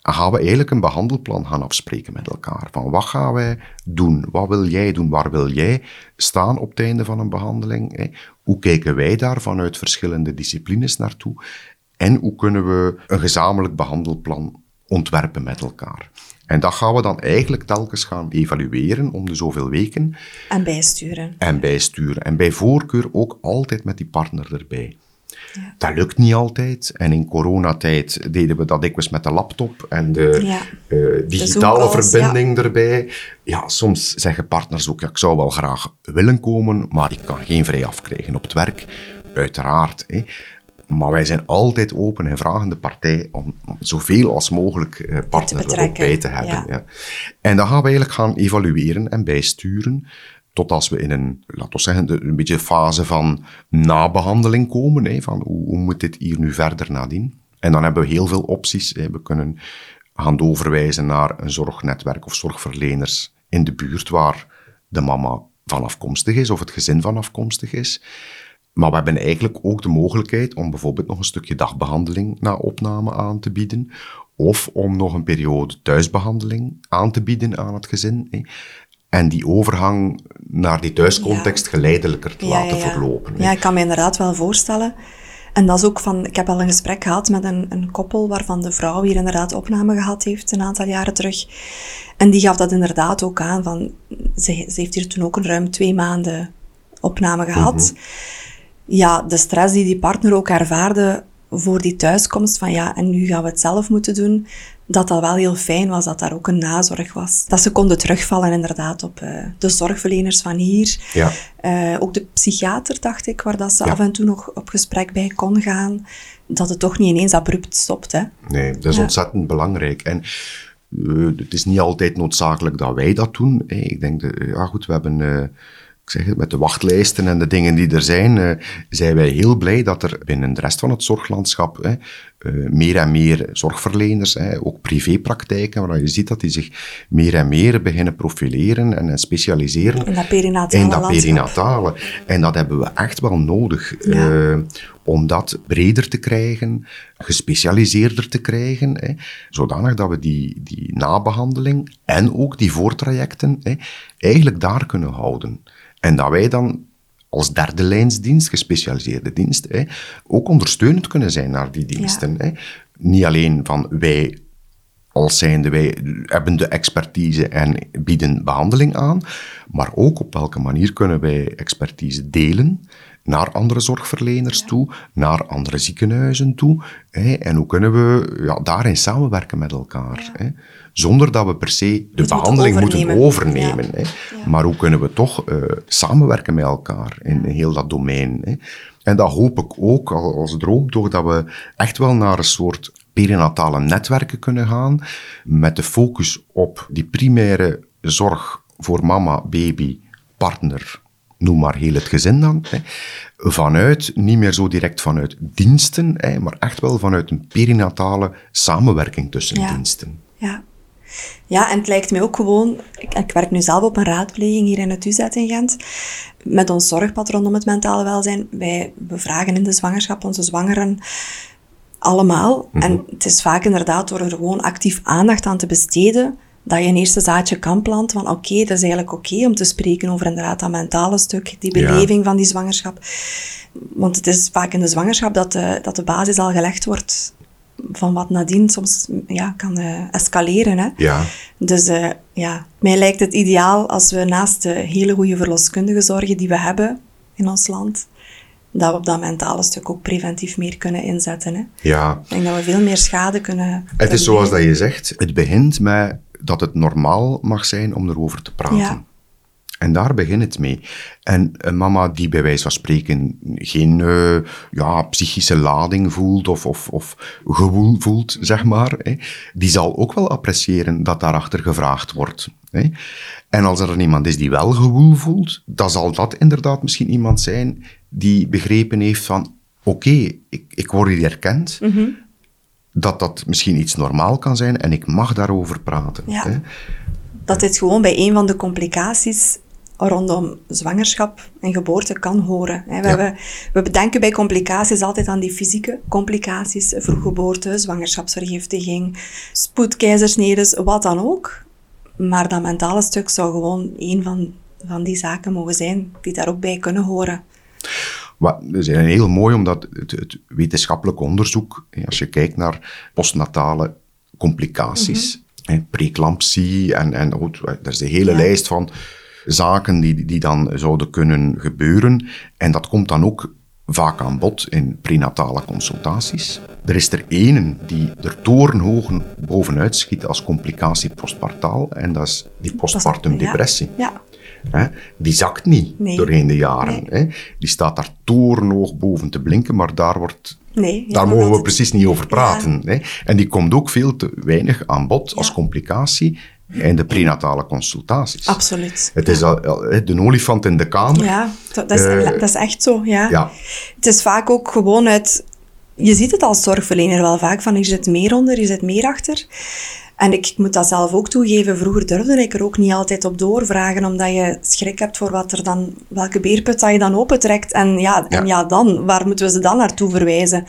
Gaan we eigenlijk een behandelplan gaan afspreken met elkaar. Van wat gaan wij doen? Wat wil jij doen? Waar wil jij staan op het einde van een behandeling? Hè? Hoe kijken wij daar vanuit verschillende disciplines naartoe? En hoe kunnen we een gezamenlijk behandelplan ontwerpen met elkaar? En dat gaan we dan eigenlijk telkens gaan evalueren om de zoveel weken En bijsturen. en bijsturen. En bij voorkeur ook altijd met die partner erbij. Ja. Dat lukt niet altijd. En in coronatijd deden we dat dikwijls met de laptop en de Ja. eh, digitale verbinding erbij. Ja, soms zeggen partners ook, ik zou wel graag willen komen, maar ik kan geen vrij afkrijgen op het werk. Uiteraard. Hè. Maar wij zijn altijd open en vragen de partij om, om zoveel als mogelijk eh, partner erop betrekken, bij te hebben. ja. Ja. En dan gaan we eigenlijk gaan evalueren en bijsturen tot als we in een, laten we zeggen, een beetje fase van nabehandeling komen. Hè, van hoe, hoe moet dit hier nu verder nadien? En dan hebben we heel veel opties. Hè. We kunnen gaan doorverwijzen naar een zorgnetwerk of zorgverleners in de buurt waar de mama van afkomstig is of het gezin van afkomstig is. Maar we hebben eigenlijk ook de mogelijkheid om bijvoorbeeld nog een stukje dagbehandeling na opname aan te bieden. Of om nog een periode thuisbehandeling aan te bieden aan het gezin. hè. En die overgang naar die thuiscontext geleidelijker te laten verlopen. hè. Ja, ik kan me inderdaad wel voorstellen. En dat is ook van, ik heb al een gesprek gehad met een, een koppel waarvan de vrouw hier inderdaad opname gehad heeft een aantal jaren terug. En die gaf dat inderdaad ook aan, van, ze, ze heeft hier toen ook een ruim twee maanden opname gehad. Ja, de stress die die partner ook ervaarde voor die thuiskomst, van ja, en nu gaan we het zelf moeten doen, dat dat wel heel fijn was, dat daar ook een nazorg was. Dat ze konden terugvallen inderdaad op eh, de zorgverleners van hier. Ja. Eh, ook de psychiater, dacht ik, waar dat ze Ja. af en toe nog op gesprek bij kon gaan. Dat het toch niet ineens abrupt stopt, hè. Nee, dat is Ja. ontzettend belangrijk. En eh, het is niet altijd noodzakelijk dat wij dat doen. Ik denk, dat, ja goed, we hebben, ik zeg het, met de wachtlijsten en de dingen die er zijn, eh, zijn wij heel blij dat er binnen de rest van het zorglandschap hè, eh, meer en meer zorgverleners, hè, ook privépraktijken, waar je ziet dat die zich meer en meer beginnen profileren en specialiseren In dat perinatale in dat landschap. perinatale. En dat hebben we echt wel nodig. Ja. eh, om dat breder te krijgen, gespecialiseerder te krijgen, hè, zodanig dat we die, die nabehandeling en ook die voortrajecten hè, eigenlijk daar kunnen houden. En dat wij dan als derde lijnsdienst, gespecialiseerde dienst, hè, ook ondersteunend kunnen zijn naar die diensten. Hè. Niet alleen van wij als zijnde wij hebben de expertise en bieden behandeling aan, maar ook op welke manier kunnen wij expertise delen naar andere zorgverleners toe, naar andere ziekenhuizen toe, hè, en hoe kunnen we ja, daarin samenwerken met elkaar, hè, zonder dat we per se de behandeling moeten overnemen. overnemen. Hè, Maar hoe kunnen we toch eh, samenwerken met elkaar in heel dat domein. Hè. En dat hoop ik ook al- als droom, doordat we echt wel naar een soort perinatale netwerken kunnen gaan, met de focus op die primaire zorg voor mama, baby, partner, noem maar heel het gezin dan, hè, vanuit, niet meer zo direct vanuit diensten, hè, maar echt wel vanuit een perinatale samenwerking tussen Ja. diensten. Ja. Ja, en het lijkt mij ook gewoon... Ik, ik werk nu zelf op een raadpleging hier in het UZ in Gent. Met ons zorgpad rondom het mentale welzijn. Wij bevragen in de zwangerschap onze zwangeren allemaal. En het is vaak inderdaad door er gewoon actief aandacht aan te besteden, dat je een eerste zaadje kan planten van oké, dat is eigenlijk oké om te spreken over inderdaad dat mentale stuk, die Ja. beleving van die zwangerschap. Want het is vaak in de zwangerschap dat de, dat de basis al gelegd wordt van wat nadien soms ja, kan eh, escaleren. Hè? Ja, Dus eh, ja, mij lijkt het ideaal als we naast de hele goede verloskundige zorgen die we hebben in ons land, dat we op dat mentale stuk ook preventief meer kunnen inzetten. Hè? ja. Ik denk dat we veel meer schade kunnen... Het is zoals dat je zegt, het begint met dat het normaal mag zijn om erover te praten. Ja. En daar begint het mee. En een mama die bij wijze van spreken geen uh, ja, psychische lading voelt of, of, of gewoel voelt, zeg maar, hè, die zal ook wel appreciëren dat daarachter gevraagd wordt. Hè. En als er iemand is die wel gewoel voelt, dan zal dat inderdaad misschien iemand zijn die begrepen heeft van oké, ik, ik word hier erkend, mm dat dat misschien iets normaal kan zijn en ik mag daarover praten. Ja. Hè. Dat dit gewoon bij een van de complicaties rondom zwangerschap en geboorte kan horen. We, we bedenken bij complicaties altijd aan die fysieke complicaties, vroeggeboorte, zwangerschapsvergiftiging, spoedkeizersnedes, wat dan ook. Maar dat mentale stuk zou gewoon een van, van die zaken mogen zijn die daar ook bij kunnen horen. Wat, dat is heel mooi, omdat het, het wetenschappelijk onderzoek, als je kijkt naar postnatale complicaties, mm preeclampsie en, en oh, er is een hele lijst van zaken die, die dan zouden kunnen gebeuren. En dat komt dan ook vaak aan bod in prenatale consultaties. Er is er ene die er torenhoog bovenuit schiet als complicatie postpartaal, en dat is die postpartum depressie. Ja. Die zakt niet doorheen de jaren. Die staat daar torenhoog boven te blinken, maar daar, wordt, nee, daar mogen we precies niet over praten. En die komt ook veel te weinig aan bod als complicatie in de prenatale consultaties. Absoluut. Het is al, de olifant in de kamer. Ja, dat is, uh, dat is echt zo. Ja. ja. Het is vaak ook gewoon uit... Je ziet het als zorgverlener wel vaak, van je zit meer onder, je zit meer achter. En ik, moet dat zelf ook toegeven, vroeger durfde ik er ook niet altijd op doorvragen, omdat je schrik hebt voor wat er dan, welke beerput dat je dan opentrekt. En ja, ja. en ja dan, waar moeten we ze dan naartoe verwijzen?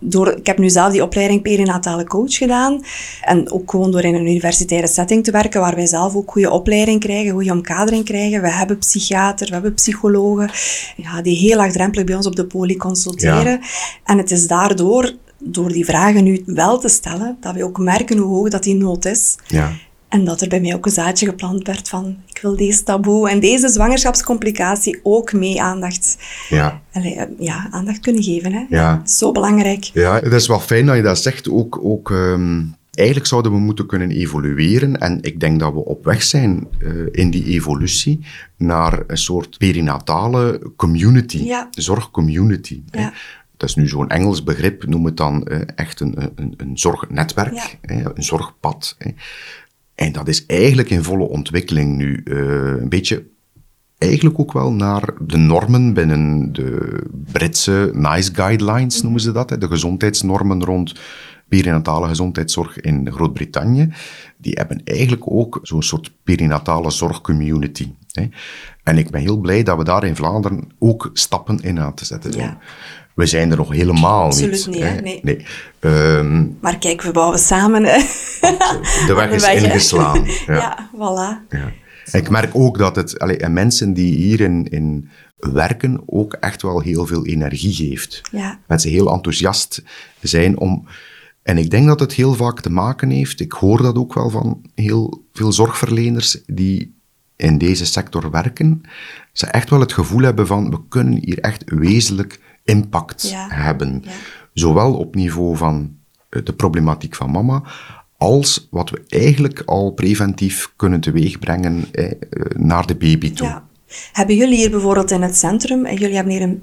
Door, ik heb nu zelf die opleiding perinatale coach gedaan. En ook gewoon door in een universitaire setting te werken, waar wij zelf ook goede opleiding krijgen, goede omkadering krijgen. We hebben psychiater, we hebben psychologen, ja, die heel laagdrempelig bij ons op de poli consulteren. En het is daardoor, door die vragen nu wel te stellen, dat we ook merken hoe hoog dat die nood is. Ja. En dat er bij mij ook een zaadje geplant werd van, ik wil deze taboe en deze zwangerschapscomplicatie ook mee aandacht, ja. Allee, ja, aandacht kunnen geven. Hè? Ja. Zo belangrijk. Ja, het is wel fijn dat je dat zegt. Ook, ook ehm, eigenlijk zouden we moeten kunnen evolueren. En ik denk dat we op weg zijn uh, in die evolutie naar een soort perinatale community, ja. zorgcommunity. Ja. Dat is nu zo'n Engels begrip, noem het dan uh, echt een, een, een zorgnetwerk, ja. hè, een zorgpad. Hè. En dat is eigenlijk in volle ontwikkeling nu. Uh, een beetje eigenlijk ook wel naar de normen binnen de Britse NICE guidelines, noemen ze dat. De gezondheidsnormen rond perinatale gezondheidszorg in Groot-Brittannië. Die hebben eigenlijk ook zo'n soort perinatale zorgcommunity. En ik ben heel blij dat we daar in Vlaanderen ook stappen in aan te zetten zijn. Ja. We zijn er nog helemaal Absoluut niet. Absoluut niet, nee. nee. Um, maar kijk, we bouwen samen. Hè. De weg is ingeslaan. Ja, ja voilà. Ja. Ik merk ook dat het, allee, en mensen die hierin in werken ook echt wel heel veel energie geeft. Ja. Mensen heel enthousiast zijn om... En ik denk dat het heel vaak te maken heeft, ik hoor dat ook wel van heel veel zorgverleners die in deze sector werken, ze echt wel het gevoel hebben van, we kunnen hier echt wezenlijk impact hebben. Zowel op niveau van eh, de problematiek van mama, als wat we eigenlijk al preventief kunnen teweegbrengen eh, naar de baby toe. Ja. Hebben jullie hier bijvoorbeeld in het centrum, en jullie hebben hier een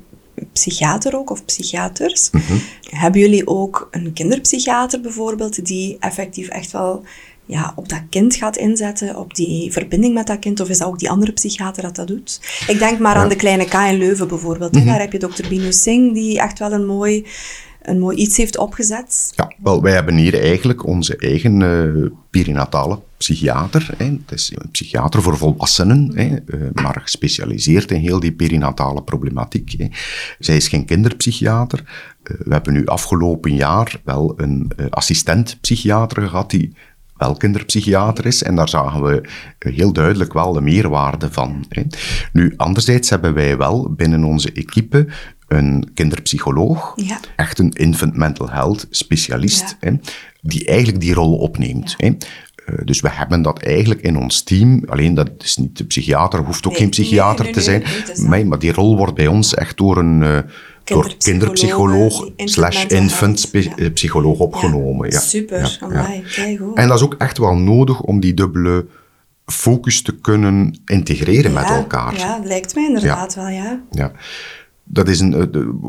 psychiater ook, of psychiaters, mhm. hebben jullie ook een kinderpsychiater bijvoorbeeld, die effectief echt wel ja, op dat kind gaat inzetten, op die verbinding met dat kind, of is dat ook die andere psychiater dat dat doet? Ik denk maar aan de kleine K in Leuven bijvoorbeeld. Mm Daar heb je dokter Binu Singh, die echt wel een mooi, een mooi iets heeft opgezet. Ja, wel, wij hebben hier eigenlijk onze eigen uh, perinatale psychiater. Hè. Het is een psychiater voor volwassenen, hè, uh, maar gespecialiseerd in heel die perinatale problematiek. Hè. Zij is geen kinderpsychiater. Uh, we hebben nu afgelopen jaar wel een assistent psychiater gehad die wel kinderpsychiater is. En daar zagen we heel duidelijk wel de meerwaarde van. Hè. Nu, anderzijds hebben wij wel binnen onze equipe een kinderpsycholoog, ja. echt een infant mental health specialist, hè, die eigenlijk die rol opneemt. Hè. Eh, dus we hebben dat eigenlijk in ons team. Alleen dat is niet de psychiater, hoeft ook geen psychiater te zijn. maar, maar die rol wordt bij ons echt door een, uh, door kinderpsycholoog slash infant ja. psycholoog opgenomen. Ja, super, ja. En dat is ook echt wel nodig om die dubbele focus te kunnen integreren met elkaar. Ja, lijkt mij inderdaad wel, ja. Ja. Dat is een, eh, de,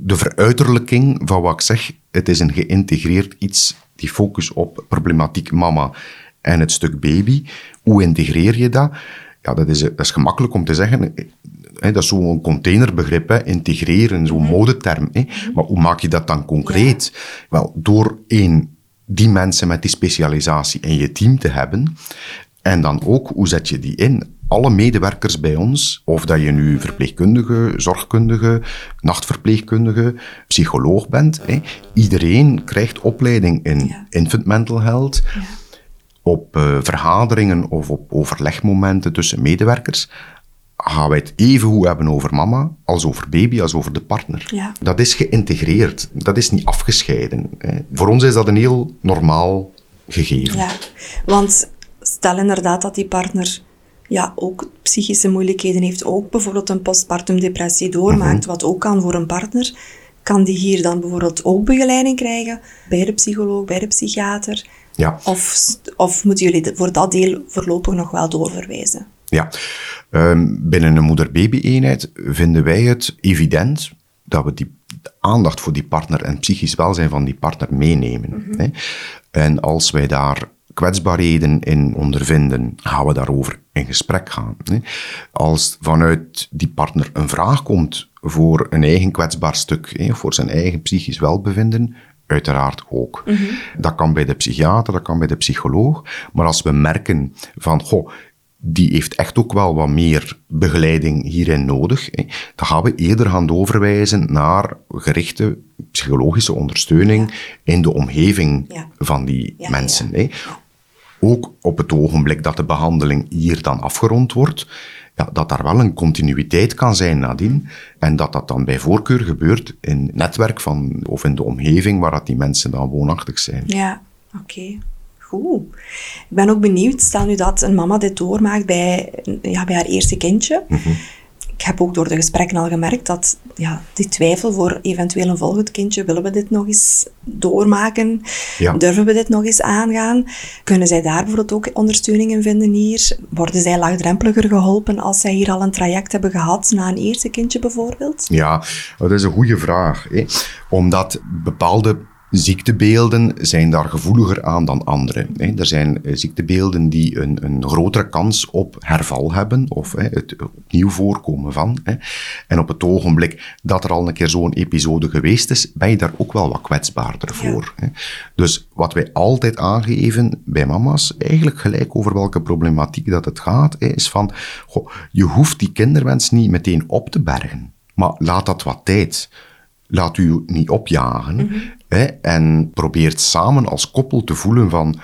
de veruiterlijking van wat ik zeg. Het is een geïntegreerd iets, die focus op problematiek mama en het stuk baby. Hoe integreer je dat? Ja, dat is, dat is gemakkelijk om te zeggen. Hè, dat is zo'n containerbegrip, hè, integreren, zo'n modeterm. Hè. Maar hoe maak je dat dan concreet? Wel, door één, die mensen met die specialisatie in je team te hebben. En dan ook, hoe zet je die in? Alle medewerkers bij ons, of dat je nu verpleegkundige, zorgkundige, nachtverpleegkundige, psycholoog bent, hè, iedereen krijgt opleiding in Ja. infant mental health, op eh, vergaderingen of op overlegmomenten tussen medewerkers, gaan wij het even goed hebben over mama, als over baby, als over de partner. Ja. Dat is geïntegreerd, dat is niet afgescheiden. Hè. Voor ons is dat een heel normaal gegeven. Ja, want stel inderdaad dat die partner ja, ook psychische moeilijkheden heeft, ook bijvoorbeeld een postpartum depressie doormaakt, wat ook kan voor een partner, kan die hier dan bijvoorbeeld ook begeleiding krijgen bij de psycholoog, bij de psychiater? Ja. Of, of moeten jullie voor dat deel voorlopig nog wel doorverwijzen? Ja, Ehm, binnen een moeder-baby-eenheid vinden wij het evident dat we die aandacht voor die partner en het psychisch welzijn van die partner meenemen. hè. En als wij daar kwetsbaarheden in ondervinden, gaan we daarover in gesprek gaan. hè. Als vanuit die partner een vraag komt voor een eigen kwetsbaar stuk, hè, voor zijn eigen psychisch welbevinden, uiteraard ook. Dat kan bij de psychiater, dat kan bij de psycholoog. Maar als we merken van, goh, die heeft echt ook wel wat meer begeleiding hierin nodig. Hè. Dan gaan we eerder gaan doorverwijzen naar gerichte psychologische ondersteuning in de omgeving Ja. van die Ja, mensen. Hè. Ook op het ogenblik dat de behandeling hier dan afgerond wordt, ja, dat daar wel een continuïteit kan zijn nadien. En dat dat dan bij voorkeur gebeurt in het netwerk van, of in de omgeving waar dat die mensen dan woonachtig zijn. Ja, oké. Goed. Ik ben ook benieuwd, stel nu dat een mama dit doormaakt bij, ja, bij haar eerste kindje. Ik heb ook door de gesprekken al gemerkt dat ja, die twijfel voor eventueel een volgend kindje, willen we dit nog eens doormaken? Ja. Durven we dit nog eens aangaan? Kunnen zij daar bijvoorbeeld ook ondersteuning in vinden hier? Worden zij laagdrempeliger geholpen als zij hier al een traject hebben gehad na een eerste kindje bijvoorbeeld? Ja, dat is een goede vraag. Hè? Omdat bepaalde ziektebeelden zijn daar gevoeliger aan dan andere. Hè? Er zijn eh, ziektebeelden die een, een grotere kans op herval hebben of hè, het opnieuw voorkomen van. Hè? En op het ogenblik dat er al een keer zo'n episode geweest is, ben je daar ook wel wat kwetsbaarder voor. Dus wat wij altijd aangeven bij mama's, eigenlijk gelijk over welke problematiek dat het gaat, is van, goh, je hoeft die kinderwens niet meteen op te bergen. Maar laat dat wat tijd. Laat u niet opjagen. Hè, en probeert samen als koppel te voelen van,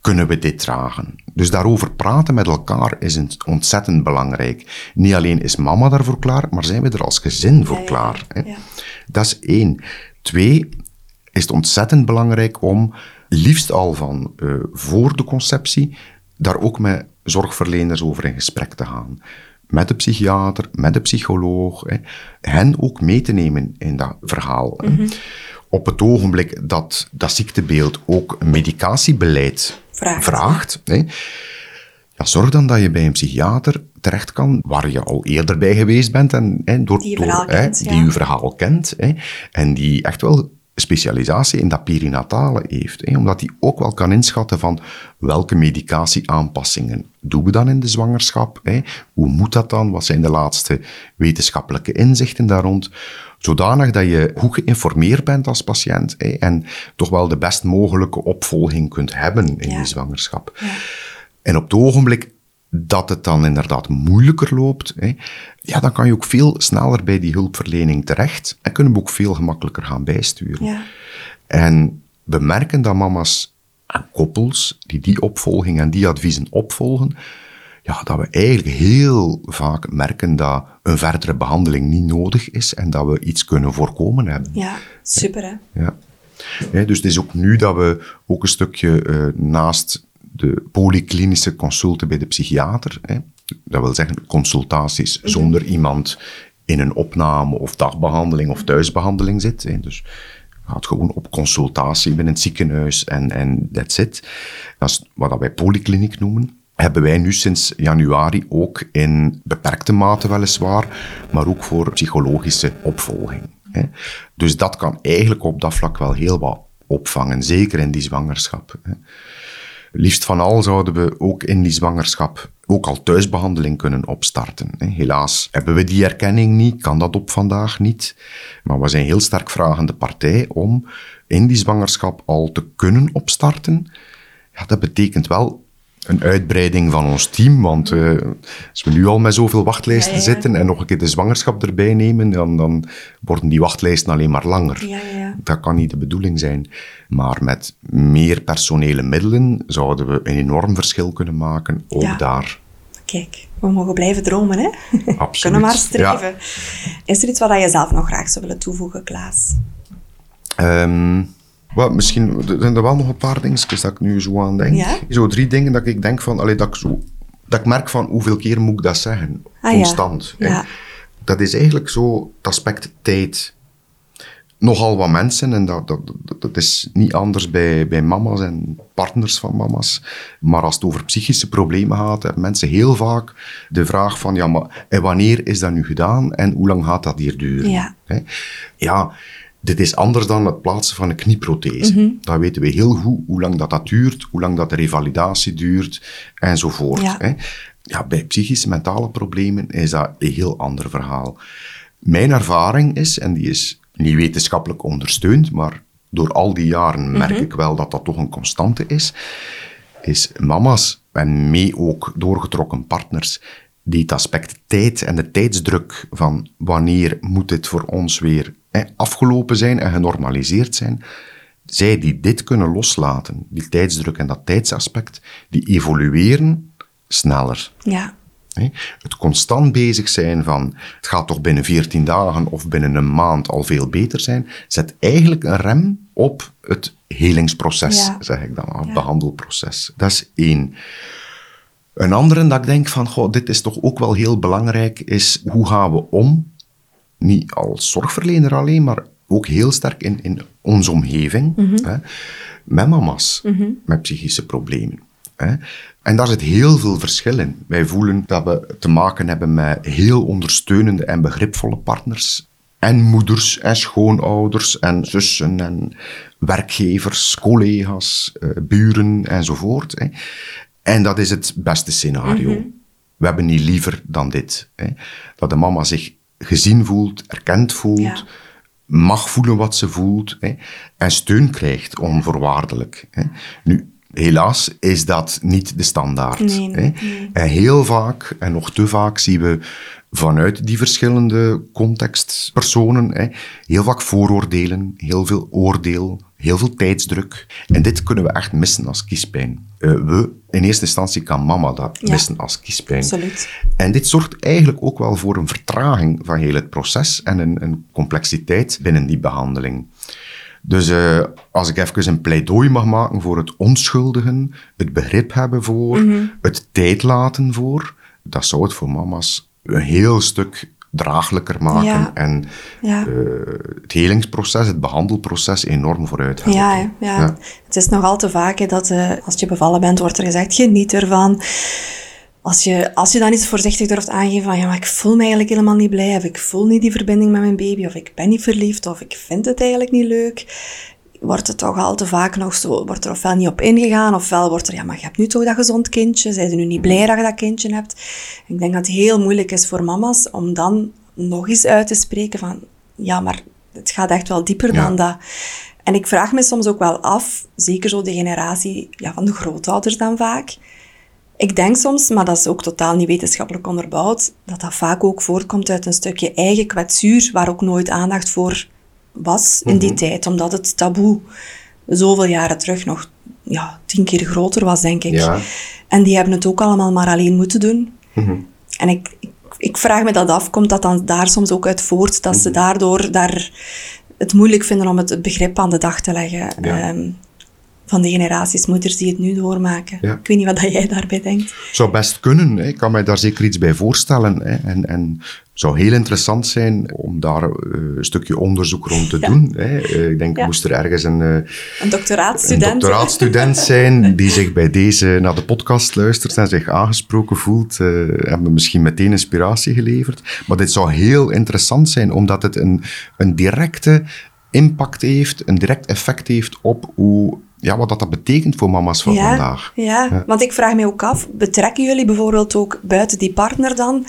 kunnen we dit dragen? Dus daarover praten met elkaar is ontzettend belangrijk. Niet alleen is mama daarvoor klaar, maar zijn we er als gezin voor Ja, klaar. Hè? ja. Dat is één. Twee, is het ontzettend belangrijk om, liefst al van eh, voor de conceptie, daar ook met zorgverleners over in gesprek te gaan. Met de psychiater, met de psycholoog. Hè. Hen ook mee te nemen in dat verhaal. Op het ogenblik dat dat ziektebeeld ook een medicatiebeleid Vraagt. ja, zorg dan dat je bij een psychiater terecht kan, waar je al eerder bij geweest bent en hè, door, Die je door, verhaal hè, ja. die je verhaal kent hè, en die echt wel specialisatie in dat perinatale heeft, hè, omdat die ook wel kan inschatten van welke medicatieaanpassingen doen we dan in de zwangerschap, hè, hoe moet dat dan, wat zijn de laatste wetenschappelijke inzichten daar rond, zodanig dat je goed geïnformeerd bent als patiënt hè, en toch wel de best mogelijke opvolging kunt hebben in Ja. die zwangerschap. En op het ogenblik dat het dan inderdaad moeilijker loopt, hè, ja, dan kan je ook veel sneller bij die hulpverlening terecht en kunnen we ook veel gemakkelijker gaan bijsturen. Ja. En we merken dat mama's en koppels die die opvolging en die adviezen opvolgen, ja, dat we eigenlijk heel vaak merken dat een verdere behandeling niet nodig is en dat we iets kunnen voorkomen hebben. Ja, super hè. Ja. Dus het is ook nu dat we ook een stukje eh, naast de polyklinische consulten bij de psychiater, hè, dat wil zeggen consultaties zonder iemand in een opname of dagbehandeling of thuisbehandeling zit. Hè, dus gaat gewoon op consultatie binnen het ziekenhuis en, en that's it. Dat is wat wij polykliniek noemen. Hebben wij nu sinds januari ook in beperkte mate weliswaar, maar ook voor psychologische opvolging. Dus dat kan eigenlijk op dat vlak wel heel wat opvangen, zeker in die zwangerschap. Liefst van al zouden we ook in die zwangerschap ook al thuisbehandeling kunnen opstarten. Helaas hebben we die erkenning niet, kan dat op vandaag niet. Maar we zijn heel sterk vragende partij om in die zwangerschap al te kunnen opstarten. Ja, dat betekent wel een uitbreiding van ons team. Want uh, als we nu al met zoveel wachtlijsten zitten en nog een keer de zwangerschap erbij nemen, dan, dan worden die wachtlijsten alleen maar langer. Ja, dat kan niet de bedoeling zijn. Maar met meer personele middelen zouden we een enorm verschil kunnen maken, ook daar. Kijk, we mogen blijven dromen, hè? Absoluut. Kunnen maar streven. Is er iets wat je zelf nog graag zou willen toevoegen, Klaas? Um, well, misschien zijn er wel nog een paar dingetjes dat ik nu zo aan denk. Zo drie dingen dat ik denk van, allee, dat ik zo, dat ik merk van hoeveel keer moet ik dat zeggen? Ah, Constant. Ja. Dat is eigenlijk zo het aspect tijd. Nogal wat mensen, en dat, dat, dat is niet anders bij, bij mama's en partners van mama's, maar als het over psychische problemen gaat, hebben mensen heel vaak de vraag van, ja, maar en wanneer is dat nu gedaan en hoe lang gaat dat hier duren? Ja. ja dit is anders dan het plaatsen van een knieprothese. Mm Dan weten we heel goed hoe lang dat, dat duurt, hoe lang dat de revalidatie duurt, enzovoort. Ja. Hè. Ja, bij psychische mentale problemen is dat een heel ander verhaal. Mijn ervaring is, en die is niet wetenschappelijk ondersteund, maar door al die jaren merk mhm. ik wel dat dat toch een constante is, is mama's en mee ook doorgetrokken partners die het aspect tijd en de tijdsdruk van wanneer moet dit voor ons weer afgelopen zijn en genormaliseerd zijn, zij die dit kunnen loslaten, die tijdsdruk en dat tijdsaspect, die evolueren sneller. Ja. Het constant bezig zijn van het gaat toch binnen 14 dagen of binnen een maand al veel beter zijn, zet eigenlijk een rem op het helingsproces, zeg ik dan, het behandelproces. Dat is één. Een andere dat ik denk van, goh, dit is toch ook wel heel belangrijk, is hoe gaan we om niet als zorgverlener alleen, maar ook heel sterk in, in onze omgeving, mhm. hè, met mama's mhm. met psychische problemen. Hè. En daar zit heel veel verschil in. Wij voelen dat we te maken hebben met heel ondersteunende en begripvolle partners. En moeders en schoonouders en zussen en werkgevers, collega's, uh, buren enzovoort. Hè. En dat is het beste scenario. Mhm. We hebben niet liever dan dit. Hè. Dat de mama zich gezien voelt, erkend voelt, mag voelen wat ze voelt hè, en steun krijgt onvoorwaardelijk. Hè. Nu, helaas is dat niet de standaard. Nee, hè. En heel vaak, en nog te vaak, zien we vanuit die verschillende contextpersonen hè, heel vaak vooroordelen, heel veel oordeel, heel veel tijdsdruk. En dit kunnen we echt missen als kiespijn. Uh, we, in eerste instantie kan mama dat missen als kiespijn. Absoluut. En dit zorgt eigenlijk ook wel voor een vertraging van heel het proces en een, een complexiteit binnen die behandeling. Dus uh, als ik even een pleidooi mag maken voor het onschuldigen, het begrip hebben voor, mhm. het tijd laten voor, dat zou het voor mama's een heel stuk draaglijker maken en ja. Uh, het helingsproces, het behandelproces enorm vooruit helpen. Ja, ja, het is nog al te vaak dat uh, als je bevallen bent, wordt er gezegd, geniet ervan. Als je, als je dan iets voorzichtig durft aangeven van, ja, maar ik voel me eigenlijk helemaal niet blij, of ik voel niet die verbinding met mijn baby, of ik ben niet verliefd, of ik vind het eigenlijk niet leuk, wordt het toch al te vaak nog zo, wordt er ofwel niet op ingegaan, ofwel wordt er, ja, maar je hebt nu toch dat gezond kindje, zijn ze nu niet blij dat je dat kindje hebt? Ik denk dat het heel moeilijk is voor mama's om dan nog eens uit te spreken van, ja, maar het gaat echt wel dieper dan dat. En ik vraag me soms ook wel af, zeker zo de generatie ja, van de grootouders dan vaak. Ik denk soms, maar dat is ook totaal niet wetenschappelijk onderbouwd, dat dat vaak ook voortkomt uit een stukje eigen kwetsuur, waar ook nooit aandacht voor was in die mhm. tijd, omdat het taboe zoveel jaren terug nog ja, tien keer groter was, denk ik. Ja. En die hebben het ook allemaal maar alleen moeten doen. Mhm. En ik, ik, vraag me dat af, komt dat dan daar soms ook uit voort, dat ze mhm. daardoor daar het moeilijk vinden om het, begrip aan de dag te leggen. Ehm, van de generaties moeders die het nu doormaken. Ik weet niet wat jij daarbij denkt. Zou best kunnen. Hè. Ik kan mij daar zeker iets bij voorstellen. Hè. En, en zou heel interessant zijn om daar uh, een stukje onderzoek rond te doen. Hè. Uh, ik denk, ja. moest er ergens een, uh, een doctoraatstudent, een doctoraatstudent zijn die zich bij deze naar de podcast luistert en zich aangesproken voelt, hebben we misschien meteen inspiratie geleverd. Maar dit zou heel interessant zijn, omdat het een, een directe impact heeft, een direct effect heeft op hoe ja, wat dat betekent voor mama's van vandaag. Ja. ja, want ik vraag me ook af, betrekken jullie bijvoorbeeld ook buiten die partner dan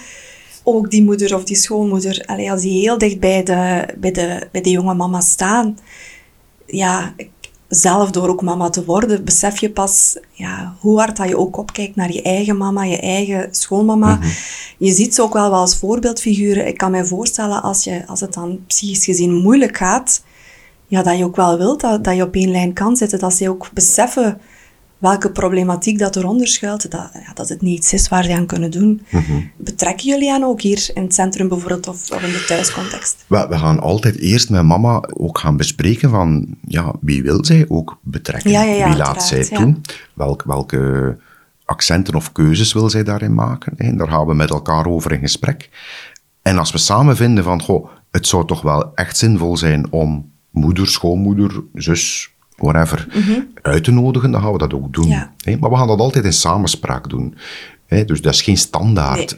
ook die moeder of die schoonmoeder? Allee, als die heel dicht bij de, bij de, bij de jonge mama staan, ja, zelf door ook mama te worden, besef je pas ja, hoe hard dat je ook opkijkt naar je eigen mama, je eigen schoonmama. Mhm. Je ziet ze ook wel, wel als voorbeeldfiguren. Ik kan me voorstellen, als, je, als het dan psychisch gezien moeilijk gaat, ja, dat je ook wel wilt dat, dat je op één lijn kan zitten. Dat ze ook beseffen welke problematiek dat eronder schuilt. Dat, ja, dat het niets is waar ze aan kunnen doen. Mhm. Betrekken jullie aan ook hier in het centrum bijvoorbeeld of, of in de thuiscontext? We, we, gaan altijd eerst met mama ook gaan bespreken van ja, wie wil zij ook betrekken? wie laat zij toe? Welk, welke accenten of keuzes wil zij daarin maken? En daar gaan we met elkaar over in gesprek. En als we samen vinden van, goh, het zou toch wel echt zinvol zijn om moeder, schoonmoeder, zus, whatever, mhm. uit te nodigen, dan gaan we dat ook doen. Maar we gaan dat altijd in samenspraak doen. Dus dat is geen standaard.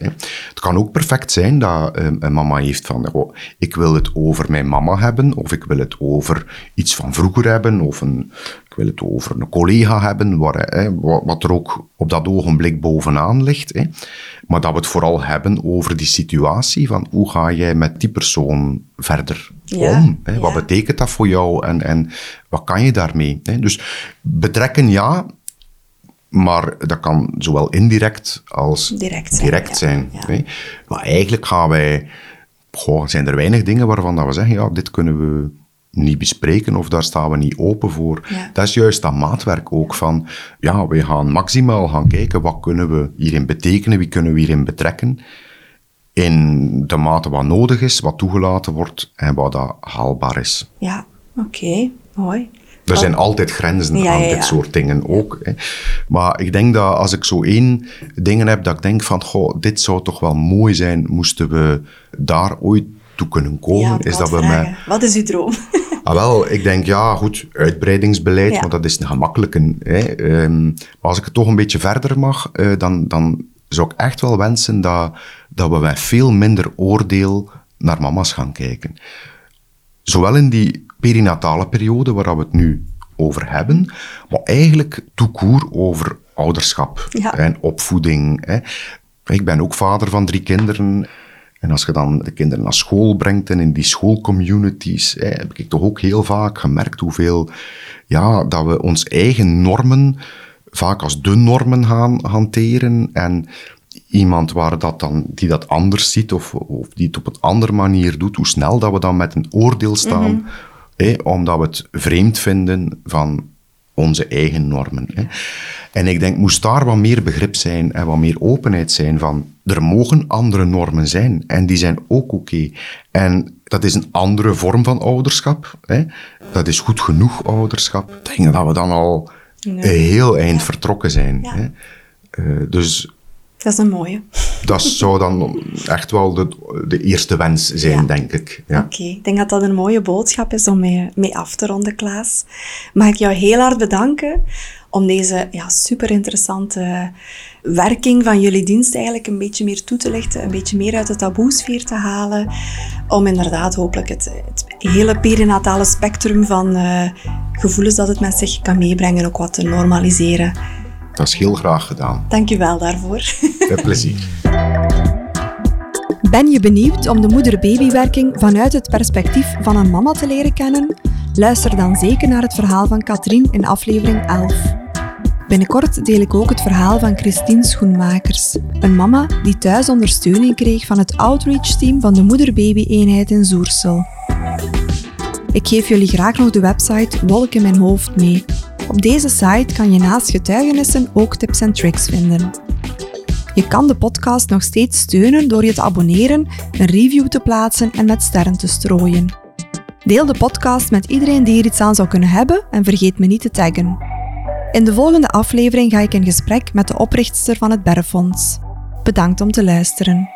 Het kan ook perfect zijn dat um, een mama heeft van, oh, ik wil het over mijn mama hebben, of ik wil het over iets van vroeger hebben, of een, ik wil het over een collega hebben, waar, wat er ook op dat ogenblik bovenaan ligt. Maar dat we het vooral hebben over die situatie van hoe ga jij met die persoon verder om? Hè? Wat betekent dat voor jou en, en wat kan je daarmee? Hè? Dus betrekken ja, maar dat kan zowel indirect als direct zijn. Direct zijn hè? Maar eigenlijk gaan wij, goh, zijn er weinig dingen waarvan dat we zeggen, ja, dit kunnen we niet bespreken of daar staan we niet open voor. Dat is juist dat maatwerk ook van, ja, we gaan maximaal gaan kijken wat kunnen we hierin betekenen, wie kunnen we hierin betrekken, in de mate wat nodig is, wat toegelaten wordt en wat dat haalbaar is. Ja, oké, mooi. Er zijn altijd grenzen aan dit soort dingen ook. Hè. Maar ik denk dat als ik zo één dingen heb dat ik denk van, goh, dit zou toch wel mooi zijn, moesten we daar ooit toe kunnen komen, is dat we met... Wat is uw droom? Ah, wel, ik denk, ja, goed, uitbreidingsbeleid, want dat is een gemakkelijke. Hè. Ehm, maar als ik het toch een beetje verder mag, uh, dan, dan zou ik echt wel wensen dat, dat we met veel minder oordeel naar mama's gaan kijken. Zowel in die perinatale periode, waar we het nu over hebben, maar eigenlijk toekoer over ouderschap en opvoeding. Hè. Ik ben ook vader van drie kinderen. En als je dan de kinderen naar school brengt en in die schoolcommunities, hè, heb ik toch ook heel vaak gemerkt hoeveel, ja, dat we ons eigen normen vaak als de normen gaan hanteren. En iemand waar dat dan, die dat anders ziet of, of die het op een andere manier doet, hoe snel dat we dan met een oordeel staan, mm hè, omdat we het vreemd vinden van onze eigen normen. Hè. En ik denk, moest daar wat meer begrip zijn en wat meer openheid zijn van, er mogen andere normen zijn en die zijn ook oké. En dat is een andere vorm van ouderschap. Hè. Dat is goed genoeg ouderschap. Ik denk dat we dan al een heel eind vertrokken zijn. Hè. Uh, dus dat is een mooie. Dat zou dan echt wel de, de eerste wens zijn, denk ik. Ja. Oké, ik denk dat dat een mooie boodschap is om mee, mee af te ronden, Klaas. Mag ik jou heel hard bedanken om deze ja, super interessante werking van jullie dienst eigenlijk een beetje meer toe te lichten, een beetje meer uit de taboesfeer te halen, om inderdaad hopelijk het, het hele perinatale spectrum van uh, gevoelens dat het met zich kan meebrengen ook wat te normaliseren. Dat is heel graag gedaan. Dank je wel daarvoor. Met plezier. Ben je benieuwd om de moeder-babywerking vanuit het perspectief van een mama te leren kennen? Luister dan zeker naar het verhaal van Katrien in aflevering 11. Binnenkort deel ik ook het verhaal van Christine Schoenmakers, een mama die thuis ondersteuning kreeg van het outreach-team van de moeder-baby-eenheid in Zoersel. Ik geef jullie graag nog de website Wolk in mijn hoofd mee. Op deze site kan je naast getuigenissen ook tips en tricks vinden. Je kan de podcast nog steeds steunen door je te abonneren, een review te plaatsen en met sterren te strooien. Deel de podcast met iedereen die er iets aan zou kunnen hebben en vergeet me niet te taggen. In de volgende aflevering ga ik in gesprek met de oprichtster van het Berrefonds. Bedankt om te luisteren.